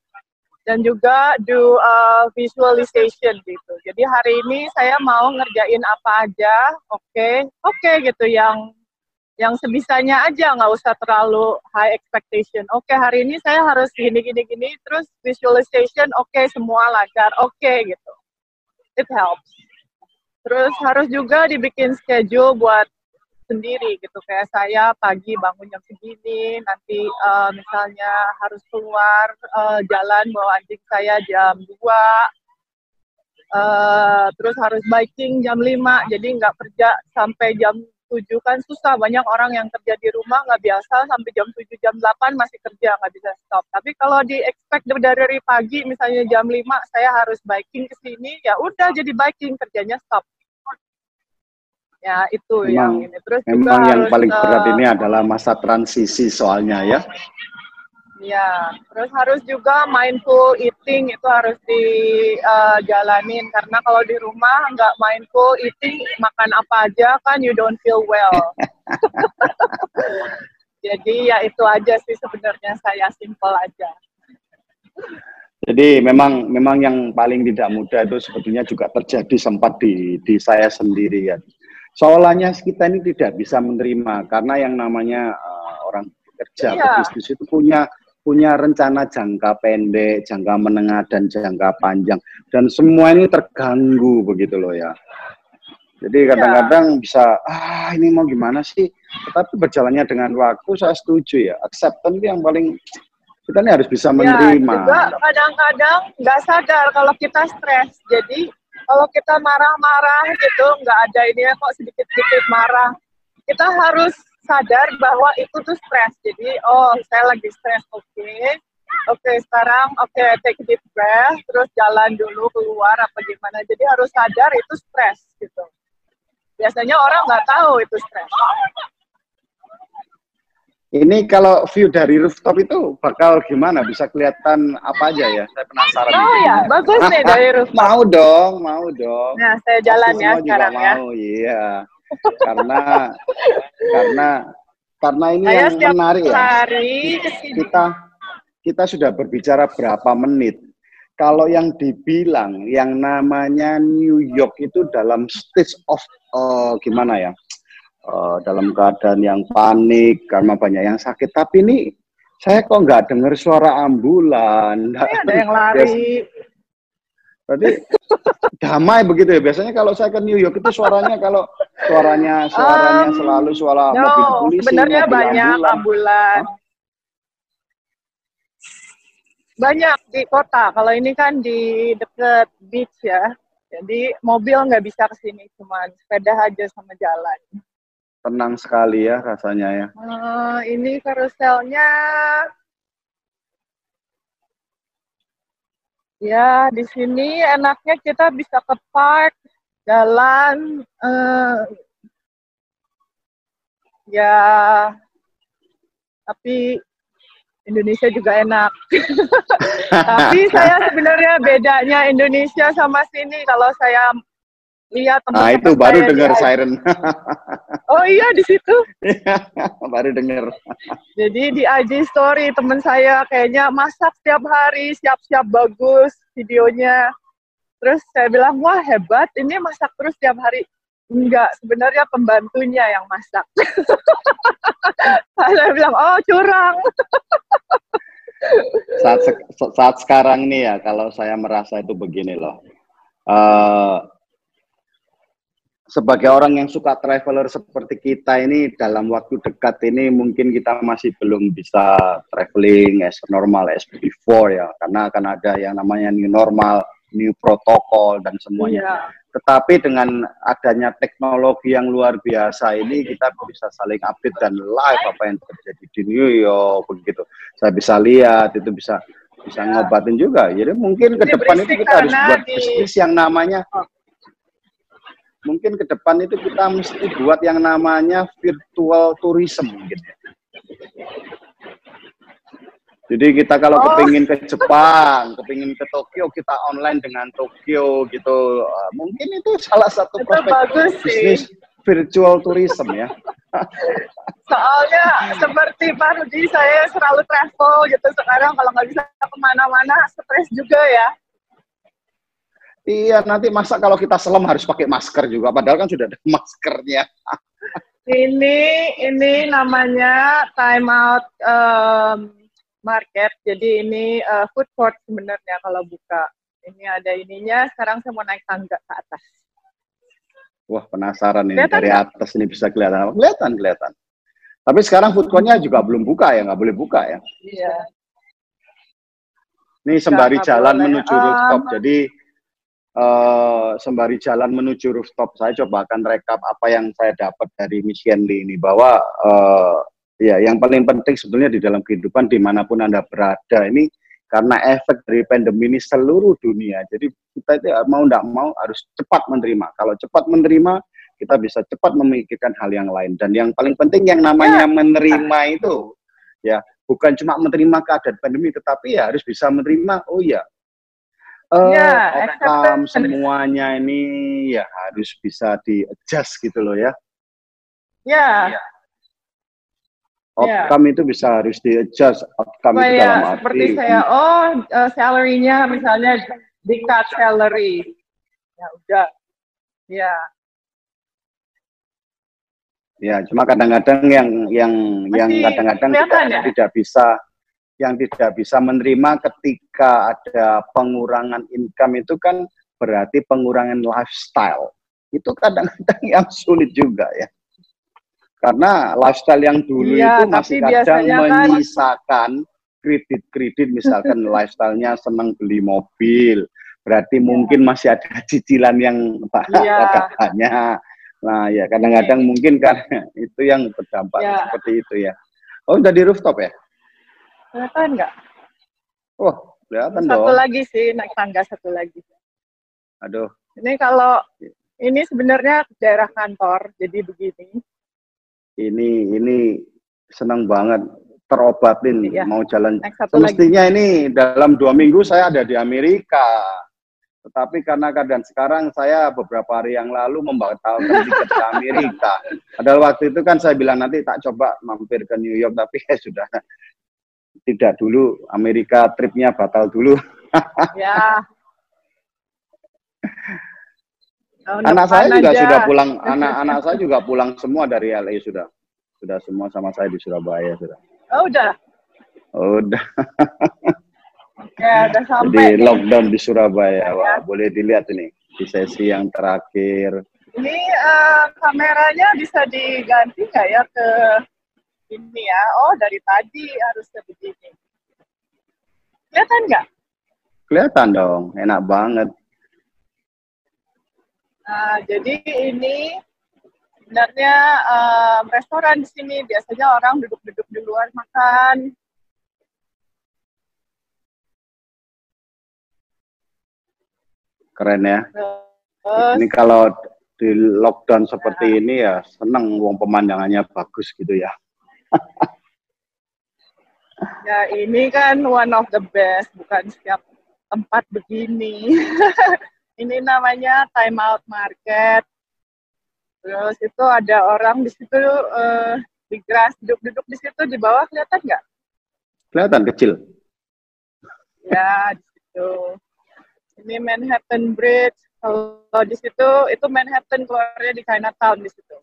Speaker 1: dan juga do uh, visualization gitu. Jadi hari ini saya mau ngerjain apa aja, oke, okay, oke okay, gitu yang yang sebisanya aja nggak usah terlalu high expectation. Oke okay, hari ini saya harus gini gini gini, terus visualization oke okay, semua lancar, oke okay, gitu. It helps. Terus harus juga dibikin schedule buat sendiri gitu. Kayak saya pagi bangun jam segini nanti uh, misalnya harus keluar uh, jalan bawa anjing saya jam 2 uh, terus harus biking jam 5 jadi nggak kerja sampai jam 7 kan susah banyak orang yang kerja di rumah nggak biasa sampai jam 7 jam 8 masih kerja nggak bisa stop. Tapi kalau di expect dari pagi misalnya jam 5 saya harus biking ke sini ya udah jadi biking kerjanya stop. Ya itu memang, yang ini. Terus
Speaker 2: memang juga yang harus, paling berat uh, ini adalah masa transisi soalnya ya
Speaker 1: ya terus harus juga mindful eating itu harus dijalanin uh, karena kalau di rumah nggak mindful eating makan apa aja kan you don't feel well. (laughs) Jadi ya itu aja sih sebenarnya saya simple aja.
Speaker 2: Jadi memang memang yang paling tidak mudah itu sebetulnya juga terjadi sempat di di saya sendiri ya. Soalnya kita ini tidak bisa menerima karena yang namanya uh, orang bekerja iya. bisnis itu punya punya rencana jangka pendek, jangka menengah dan jangka panjang dan semua ini terganggu begitu loh ya. Jadi iya. kadang-kadang bisa ah ini mau gimana sih? Tetapi berjalannya dengan waktu saya setuju ya. Acceptance yang paling kita ini harus bisa iya, menerima.
Speaker 1: Ya, kadang-kadang nggak sadar kalau kita stres. Jadi kalau kita marah-marah gitu nggak ada ini kok sedikit-sedikit marah kita harus sadar bahwa itu tuh stres jadi oh saya lagi stres oke okay. oke okay, sekarang oke okay, take deep breath terus jalan dulu keluar apa gimana jadi harus sadar itu stres gitu biasanya orang nggak tahu itu stres
Speaker 2: ini kalau view dari rooftop itu bakal gimana? Bisa kelihatan apa aja ya? Saya penasaran.
Speaker 1: Oh ya, bagus nih dari rooftop.
Speaker 2: mau dong, mau dong.
Speaker 1: Nah, saya jalan Pasti ya sekarang ya. Mau,
Speaker 2: iya. Karena karena karena ini saya yang menarik ya. Kita kita sudah berbicara berapa menit. Kalau yang dibilang yang namanya New York itu dalam stage of uh, gimana ya? uh, dalam keadaan yang panik karena banyak yang sakit. Tapi ini saya kok nggak dengar suara ambulan.
Speaker 1: Ini ada yang lari.
Speaker 2: Berarti damai begitu ya. Biasanya kalau saya ke New York itu suaranya kalau suaranya suaranya um, selalu suara no, mobil polisi.
Speaker 1: Sebenarnya banyak ambulan. ambulan. Banyak di kota. Kalau ini kan di dekat beach ya. Jadi mobil nggak bisa ke sini, cuman sepeda aja sama jalan
Speaker 2: tenang sekali ya rasanya ya.
Speaker 1: Uh, ini karuselnya ya di sini enaknya kita bisa ke park, jalan, uh, ya tapi Indonesia juga enak. (laughs) tapi saya sebenarnya bedanya Indonesia sama sini kalau saya Iya,
Speaker 2: teman Nah, itu baru dengar siren. (laughs)
Speaker 1: oh iya, di situ. (laughs)
Speaker 2: baru dengar. (laughs)
Speaker 1: Jadi di IG story teman saya kayaknya masak setiap hari, siap-siap bagus videonya. Terus saya bilang, wah hebat, ini masak terus setiap hari. Enggak, sebenarnya pembantunya yang masak. saya bilang, oh curang.
Speaker 2: saat, saat sekarang nih ya, kalau saya merasa itu begini loh. Uh, sebagai orang yang suka traveler seperti kita ini dalam waktu dekat ini mungkin kita masih belum bisa traveling as normal as before ya karena akan ada yang namanya new normal, new protokol dan semuanya. Yeah. Tetapi dengan adanya teknologi yang luar biasa ini kita bisa saling update dan live apa yang terjadi di New York begitu. Saya bisa lihat itu bisa bisa ngobatin juga. Jadi mungkin ke depan itu kita harus buat bisnis yang namanya
Speaker 1: Oh.
Speaker 2: Mungkin ke depan itu kita mesti buat yang namanya virtual tourism ya. Jadi kita kalau
Speaker 1: Oh.
Speaker 2: kepingin ke Jepang, kepingin ke Tokyo, kita online dengan Tokyo gitu. Mungkin itu salah satu prospek
Speaker 1: bagus sih.
Speaker 2: bisnis virtual tourism ya. (laughs)
Speaker 1: Soalnya seperti Pak Rudi, saya selalu travel gitu. Sekarang kalau nggak bisa ke mana-mana, stres juga ya.
Speaker 2: Iya, nanti masa kalau kita selam harus pakai masker juga, padahal kan sudah ada (laughs) maskernya.
Speaker 1: Ini ini namanya time out um, market. Jadi ini uh, food court sebenarnya kalau buka. Ini ada ininya. Sekarang saya mau naik tangga ke atas.
Speaker 2: Wah, penasaran ini
Speaker 1: Kelihatan
Speaker 2: dari
Speaker 1: nggak?
Speaker 2: atas ini bisa kelihatan. Kelihatan, kelihatan. Tapi sekarang food court-nya juga belum buka ya, nggak boleh buka ya.
Speaker 1: Iya.
Speaker 2: Ini sembari
Speaker 1: nggak
Speaker 2: jalan menuju
Speaker 1: Um,
Speaker 2: rooftop. Jadi eh, sembari jalan menuju rooftop, saya coba akan rekap apa yang saya dapat dari Mission ini bahwa eh, ya yang paling penting sebetulnya di dalam kehidupan di mana pun anda berada ini karena efek dari pandemi ini seluruh dunia. Jadi kita itu mau tidak mau harus cepat menerima. Kalau cepat menerima, kita bisa cepat memikirkan hal yang lain. Dan yang paling penting yang namanya menerima itu ya bukan cuma menerima keadaan pandemi, tetapi ya harus bisa menerima. Oh ya,
Speaker 1: Ya,
Speaker 2: outcome
Speaker 1: acceptance.
Speaker 2: semuanya ini ya harus bisa di adjust gitu loh ya.
Speaker 1: Ya, Ya.
Speaker 2: Outcome itu bisa harus di adjust. Outcome itu dalam arti
Speaker 1: seperti saya, oh uh, salary-nya misalnya di cut salary. Ya udah. Ya,
Speaker 2: Ya, cuma kadang-kadang yang yang yang
Speaker 1: Masih
Speaker 2: kadang-kadang
Speaker 1: kelihatan
Speaker 2: tidak,
Speaker 1: ya?
Speaker 2: tidak bisa yang tidak bisa menerima ketika ada pengurangan income itu kan berarti pengurangan lifestyle. Itu kadang-kadang yang sulit juga ya. Karena lifestyle yang dulu
Speaker 1: Iya,
Speaker 2: itu masih kadang
Speaker 1: kan-
Speaker 2: menyisakan kredit-kredit misalkan (laughs) lifestyle-nya senang beli mobil, berarti mungkin masih ada (laughs) cicilan yang
Speaker 1: Iya. (laughs)
Speaker 2: banyak. Nah, ya kadang-kadang mungkin kan itu yang berdampak
Speaker 1: Ya.
Speaker 2: seperti itu ya. Oh, udah di rooftop ya?
Speaker 1: Kelihatan nggak?
Speaker 2: Wah, kelihatan
Speaker 1: Satu
Speaker 2: dong.
Speaker 1: lagi sih, naik tangga satu lagi.
Speaker 2: Aduh,
Speaker 1: Ini kalau ini sebenarnya daerah kantor, jadi begini.
Speaker 2: ini ini senang banget terobatin
Speaker 1: Iya.
Speaker 2: mau jalan.
Speaker 1: Satu lagi.
Speaker 2: Semestinya ini dalam dua minggu saya ada di Amerika. Tetapi karena keadaan sekarang saya beberapa hari yang lalu membatalkan tiket ke Amerika. (laughs) Padahal waktu itu kan saya bilang nanti tak coba mampir ke New York, tapi ya sudah tidak dulu. Amerika tripnya batal dulu. (laughs)
Speaker 1: Ya. Tahun
Speaker 2: anak saya juga
Speaker 1: aja.
Speaker 2: sudah pulang, anak-anak saya juga pulang semua dari LA sudah. Sudah semua sama saya di Surabaya sudah.
Speaker 1: Oh, udah.
Speaker 2: Udah.
Speaker 1: Ya, udah sampai.
Speaker 2: Jadi
Speaker 1: nih.
Speaker 2: lockdown di Surabaya.
Speaker 1: Ya.
Speaker 2: Wah, boleh dilihat ini di sesi yang terakhir.
Speaker 1: Ini eh, kameranya bisa diganti nggak ya ke ini ya? Oh, dari tadi harusnya begini. Kelihatan nggak?
Speaker 2: Kelihatan dong, enak banget.
Speaker 1: Nah, jadi ini sebenarnya eh, restoran di sini biasanya orang duduk-duduk di luar makan.
Speaker 2: Keren ya.
Speaker 1: Terus
Speaker 2: Ini kalau di lockdown seperti ini ya seneng wong pemandangannya bagus gitu ya. (laughs)
Speaker 1: ya ini kan one of the best, bukan setiap tempat begini. (laughs) ini namanya time out market. Terus itu ada orang di situ eh, di grass duduk-duduk di situ di bawah kelihatan nggak?
Speaker 2: Kelihatan kecil.
Speaker 1: Ya di situ. Ini Manhattan Bridge. Kalau di situ itu Manhattan keluarnya di Chinatown di situ.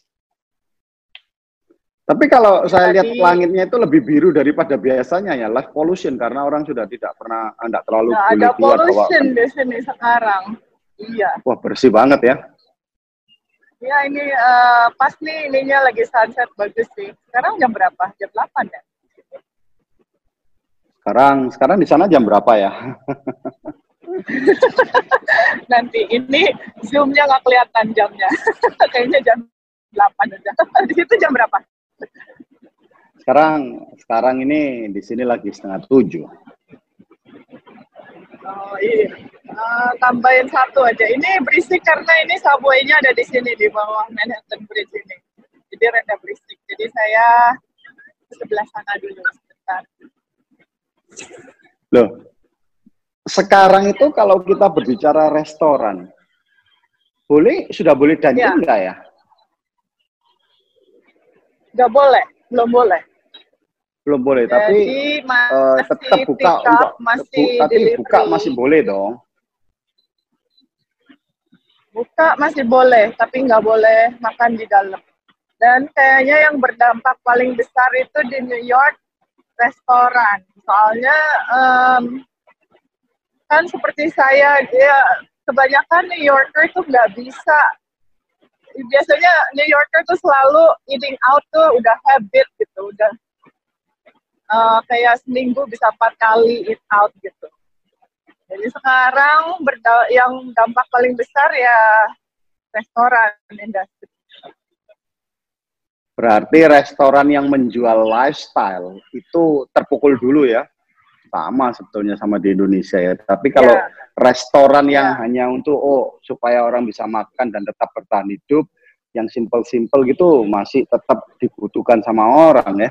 Speaker 2: Tapi kalau saya lihat langitnya itu lebih biru daripada biasanya ya, light pollution karena orang sudah tidak pernah tidak terlalu
Speaker 1: Nah, ada pollution di sini sekarang. Iya.
Speaker 2: Wah, bersih banget ya.
Speaker 1: Ya ini eh, pas nih ininya lagi sunset bagus sih. Sekarang jam berapa? Jam 8 ya?
Speaker 2: Sekarang sekarang di sana jam berapa ya? (laughs)
Speaker 1: Nanti ini zoomnya nggak kelihatan jamnya. (laughs) Kayaknya jam 8 udah. (laughs) Di situ jam berapa?
Speaker 2: Sekarang sekarang ini di sini lagi setengah tujuh.
Speaker 1: Oh iya, uh, tambahin satu aja. Ini berisik karena ini subway-nya ada di sini di bawah Manhattan Bridge ini. Jadi rada berisik. Jadi saya sebelah sana dulu sebentar.
Speaker 2: Loh, sekarang itu kalau kita berbicara restoran, boleh sudah boleh dine ya. enggak ya?
Speaker 1: Nggak boleh, belum boleh.
Speaker 2: Belum boleh, Jadi, tapi uh, tetap buka, enggak, masih tapi buka masih boleh dong.
Speaker 1: Buka masih boleh, tapi nggak boleh makan di dalam. Dan kayaknya yang berdampak paling besar itu di New York restoran. Soalnya um, kan seperti saya, ya kebanyakan New Yorker itu nggak bisa. Biasanya New Yorker tuh selalu eating out tuh udah habit gitu, udah uh, kayak seminggu bisa empat kali eat out gitu. Jadi sekarang berda yang dampak paling besar ya restoran industri.
Speaker 2: Berarti restoran yang menjual lifestyle itu terpukul dulu ya? Sama sebetulnya sama di Indonesia ya. Tapi kalau yeah. restoran yang yeah. hanya untuk oh supaya orang bisa makan dan tetap bertahan hidup, yang simple-simple gitu masih tetap dibutuhkan sama orang ya.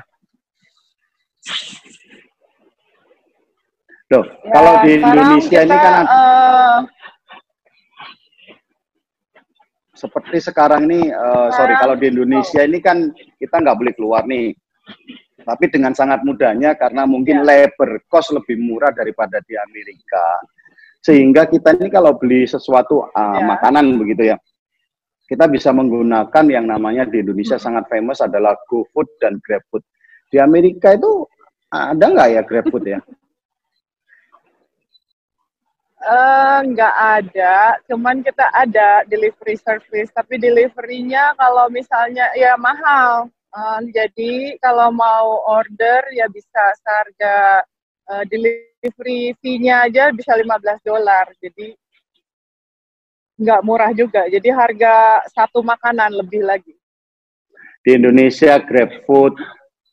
Speaker 2: Loh, ya, kalau di Indonesia kita, ini kan uh, seperti sekarang ini, uh, sorry, kalau di Indonesia ini kan kita nggak boleh keluar nih. Tapi dengan sangat mudahnya karena mungkin ya. labor cost lebih murah daripada di Amerika. Sehingga kita ini kalau beli sesuatu uh, ya. makanan begitu ya, kita bisa menggunakan yang namanya di Indonesia hmm. sangat famous adalah GoFood dan GrabFood. Di Amerika itu ada nggak ya GrabFood ya?
Speaker 1: Uh, nggak ada, cuman kita ada delivery service, tapi deliverynya kalau misalnya ya mahal. Uh, jadi kalau mau order ya bisa seharga uh, delivery fee-nya aja bisa 15 dolar. Jadi nggak murah juga. Jadi harga satu makanan lebih lagi.
Speaker 2: Di Indonesia GrabFood,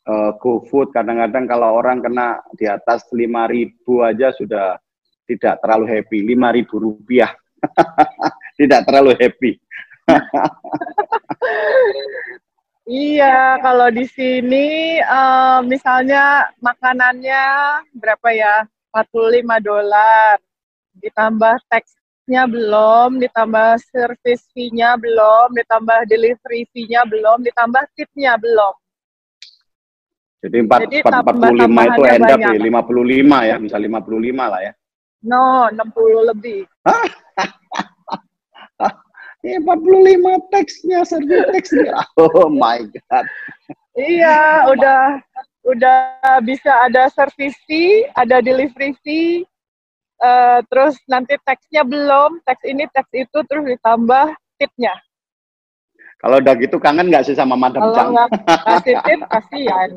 Speaker 2: uh, GoFood kadang-kadang kalau orang kena di atas 5000 aja sudah tidak terlalu happy, lima ribu rupiah. (laughs) tidak terlalu happy. (laughs)
Speaker 1: iya, kalau di sini uh, misalnya makanannya berapa ya? 45 dolar. Ditambah taxnya belum, ditambah service fee-nya belum, ditambah delivery fee-nya belum, ditambah tip-nya belum.
Speaker 2: Jadi, 4, Jadi 45 itu end up ya, 55 ya, bisa 55 lah ya.
Speaker 1: No, 60 lebih. (laughs)
Speaker 2: Ini 45 teksnya, servis teksnya. (laughs) Oh my God.
Speaker 1: iya, udah udah bisa ada service fee, ada delivery fee, uh, terus nanti teksnya belum, teks ini, teks itu, terus ditambah tipnya.
Speaker 2: Kalau udah gitu kangen nggak sih sama Madam Kalau nggak
Speaker 1: kasih tip, kasihan.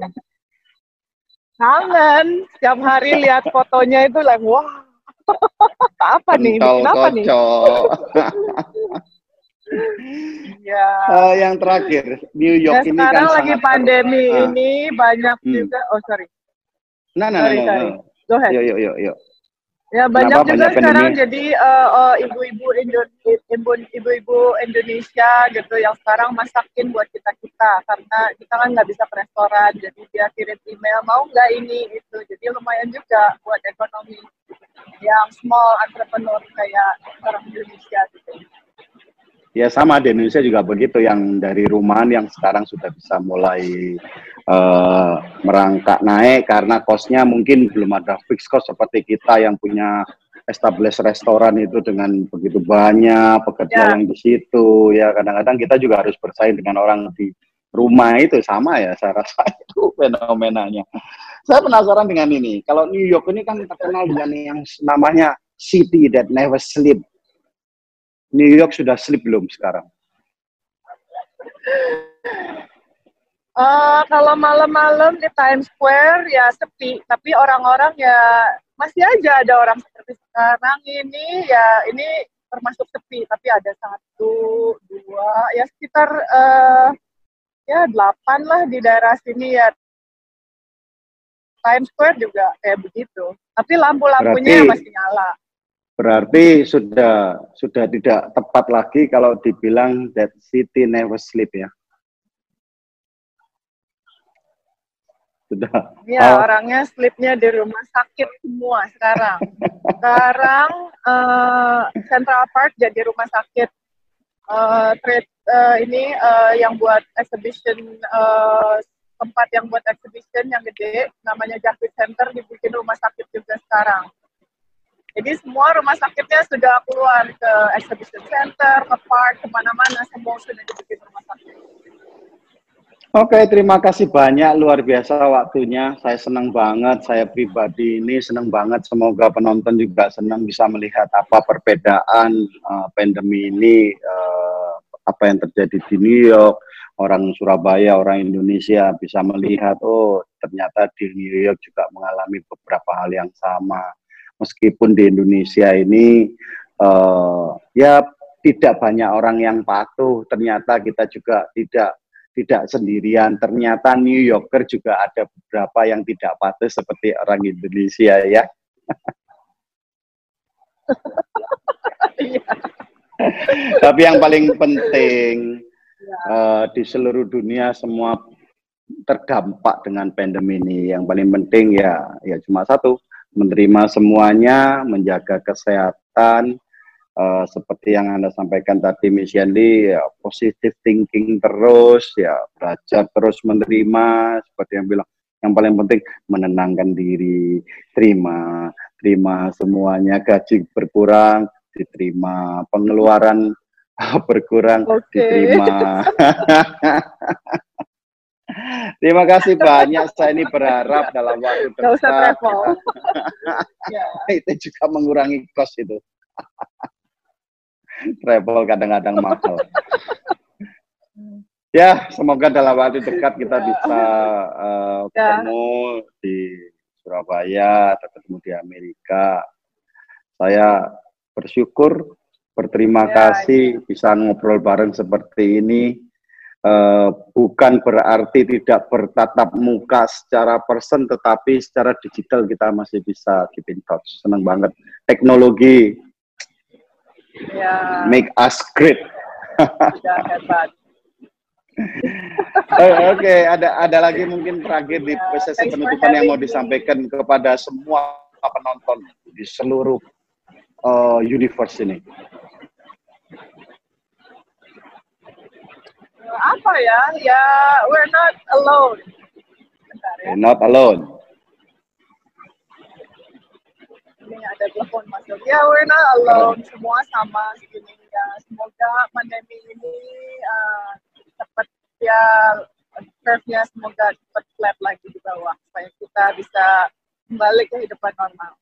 Speaker 1: Kangen, setiap hari lihat fotonya itu like, wah (laughs) apa nih? Kenapa nih? (laughs)
Speaker 2: ya. Uh, yang terakhir, New York ya, ini
Speaker 1: sekarang kan lagi pandemi uh, ini banyak hmm. juga. Oh sorry.
Speaker 2: Nah, nah, sorry, nah, nah, Go ahead. Yuk, yuk, yuk, yuk.
Speaker 1: Ya banyak Kenapa juga banyak sekarang pandemi? jadi uh, uh, ibu-ibu ibu-ibu Indonesia gitu yang sekarang masakin buat kita kita karena kita kan nggak bisa ke restoran jadi dia kirim email mau nggak ini itu jadi lumayan juga buat ekonomi yang small entrepreneur kayak orang Indonesia gitu.
Speaker 2: Ya sama di Indonesia juga begitu yang dari rumahan yang sekarang sudah bisa mulai uh, merangkak naik karena kosnya mungkin belum ada fixed cost seperti kita yang punya established restoran itu dengan begitu banyak pekerja ya. yang di situ ya kadang-kadang kita juga harus bersaing dengan orang di rumah itu sama ya saya rasa (laughs) itu fenomenanya. Saya penasaran dengan ini. Kalau New York ini kan terkenal dengan yang namanya city that never sleep. New York sudah sleep belum sekarang?
Speaker 1: Uh, kalau malam-malam di Times Square ya sepi, tapi orang-orang ya masih aja ada orang seperti sekarang ini ya ini termasuk sepi, tapi ada satu, dua, ya sekitar uh, ya delapan lah di daerah sini ya Times Square juga kayak begitu. Tapi lampu-lampunya masih nyala.
Speaker 2: Berarti sudah sudah tidak tepat lagi kalau dibilang that city never sleep ya.
Speaker 1: Sudah. Ya, oh. orangnya sleepnya di rumah sakit semua sekarang. (laughs) sekarang uh, Central Park jadi rumah sakit. Uh, trade uh, ini uh, yang buat exhibition uh, tempat yang buat exhibition yang gede namanya Javits Center dibikin rumah sakit juga sekarang. Jadi semua rumah sakitnya sudah keluar ke exhibition center, ke park, ke mana-mana, semua sudah dibikin rumah sakit.
Speaker 2: Oke, terima kasih banyak, luar biasa waktunya. Saya senang banget, saya pribadi ini senang banget. Semoga penonton juga senang bisa melihat apa perbedaan uh, pandemi ini, uh, apa yang terjadi di New York, orang Surabaya, orang Indonesia bisa melihat, oh ternyata di New York juga mengalami beberapa hal yang sama meskipun di Indonesia ini uh, ya tidak banyak orang yang patuh, ternyata kita juga tidak tidak sendirian. Ternyata New Yorker juga ada beberapa yang tidak patuh seperti orang Indonesia ya. (laughs) Tapi yang paling penting uh, di seluruh dunia semua terdampak dengan pandemi ini. Yang paling penting ya ya cuma satu, menerima semuanya, menjaga kesehatan, uh, seperti yang Anda sampaikan tadi, Miss Yandy, ya, positive thinking terus, ya belajar terus menerima, seperti yang bilang, yang paling penting menenangkan diri, terima, terima semuanya, gaji berkurang, diterima, pengeluaran (laughs) berkurang, okay. diterima. (laughs) Terima kasih banyak. Saya ini berharap dalam waktu dekat. usah travel. ya. (laughs) Itu juga mengurangi kos itu. travel kadang-kadang mahal. ya, semoga dalam waktu dekat kita bisa uh, ketemu di Surabaya atau ketemu di Amerika. Saya bersyukur, berterima ya, kasih ya. bisa ngobrol bareng seperti ini uh, bukan berarti tidak bertatap muka secara person, tetapi secara digital kita masih bisa keep in touch. Senang banget. Teknologi yeah. make us great. (laughs) Oke, okay, ada ada lagi mungkin terakhir di ya, sesi penutupan yang mau disampaikan kepada semua penonton di seluruh uh, universe ini.
Speaker 1: Apa ya? Ya we're not alone.
Speaker 2: Bentar, ya. we're not alone.
Speaker 1: Ini ada telepon masuk ya we're not alone. Semua sama segini ya semoga pandemi ini uh, cepat ya curve-nya semoga cepat flat lagi di bawah supaya kita bisa kembali ke kehidupan normal.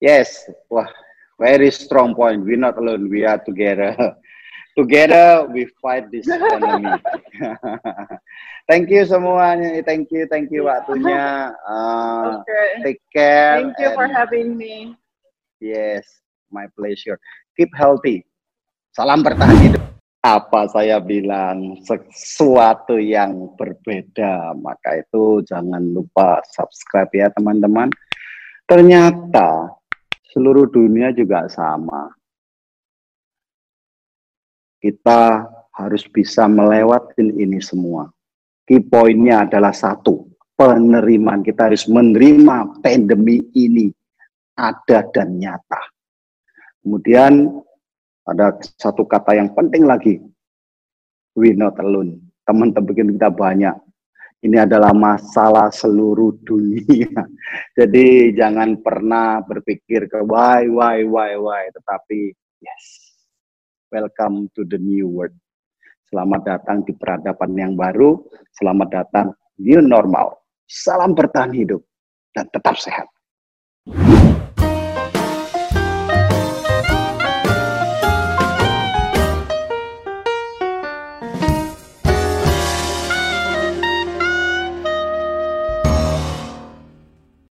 Speaker 2: Yes. Wah very strong point. We're not alone. We are together (laughs) together we fight this enemy. (laughs) thank you semuanya, thank you, thank you waktunya. Uh, okay. Take care.
Speaker 1: Thank you for having me.
Speaker 2: Yes, my pleasure. Keep healthy. Salam bertahan hidup. Apa saya bilang sesuatu yang berbeda, maka itu jangan lupa subscribe ya teman-teman. Ternyata seluruh dunia juga sama kita harus bisa melewati ini semua. Key poinnya adalah satu, penerimaan. Kita harus menerima pandemi ini ada dan nyata. Kemudian ada satu kata yang penting lagi, we not alone. Teman-teman kita banyak. Ini adalah masalah seluruh dunia. (laughs) Jadi jangan pernah berpikir ke why, why, why, why. Tetapi yes, Welcome to the new world. Selamat datang di peradaban yang baru. Selamat datang new normal. Salam bertahan hidup dan tetap sehat.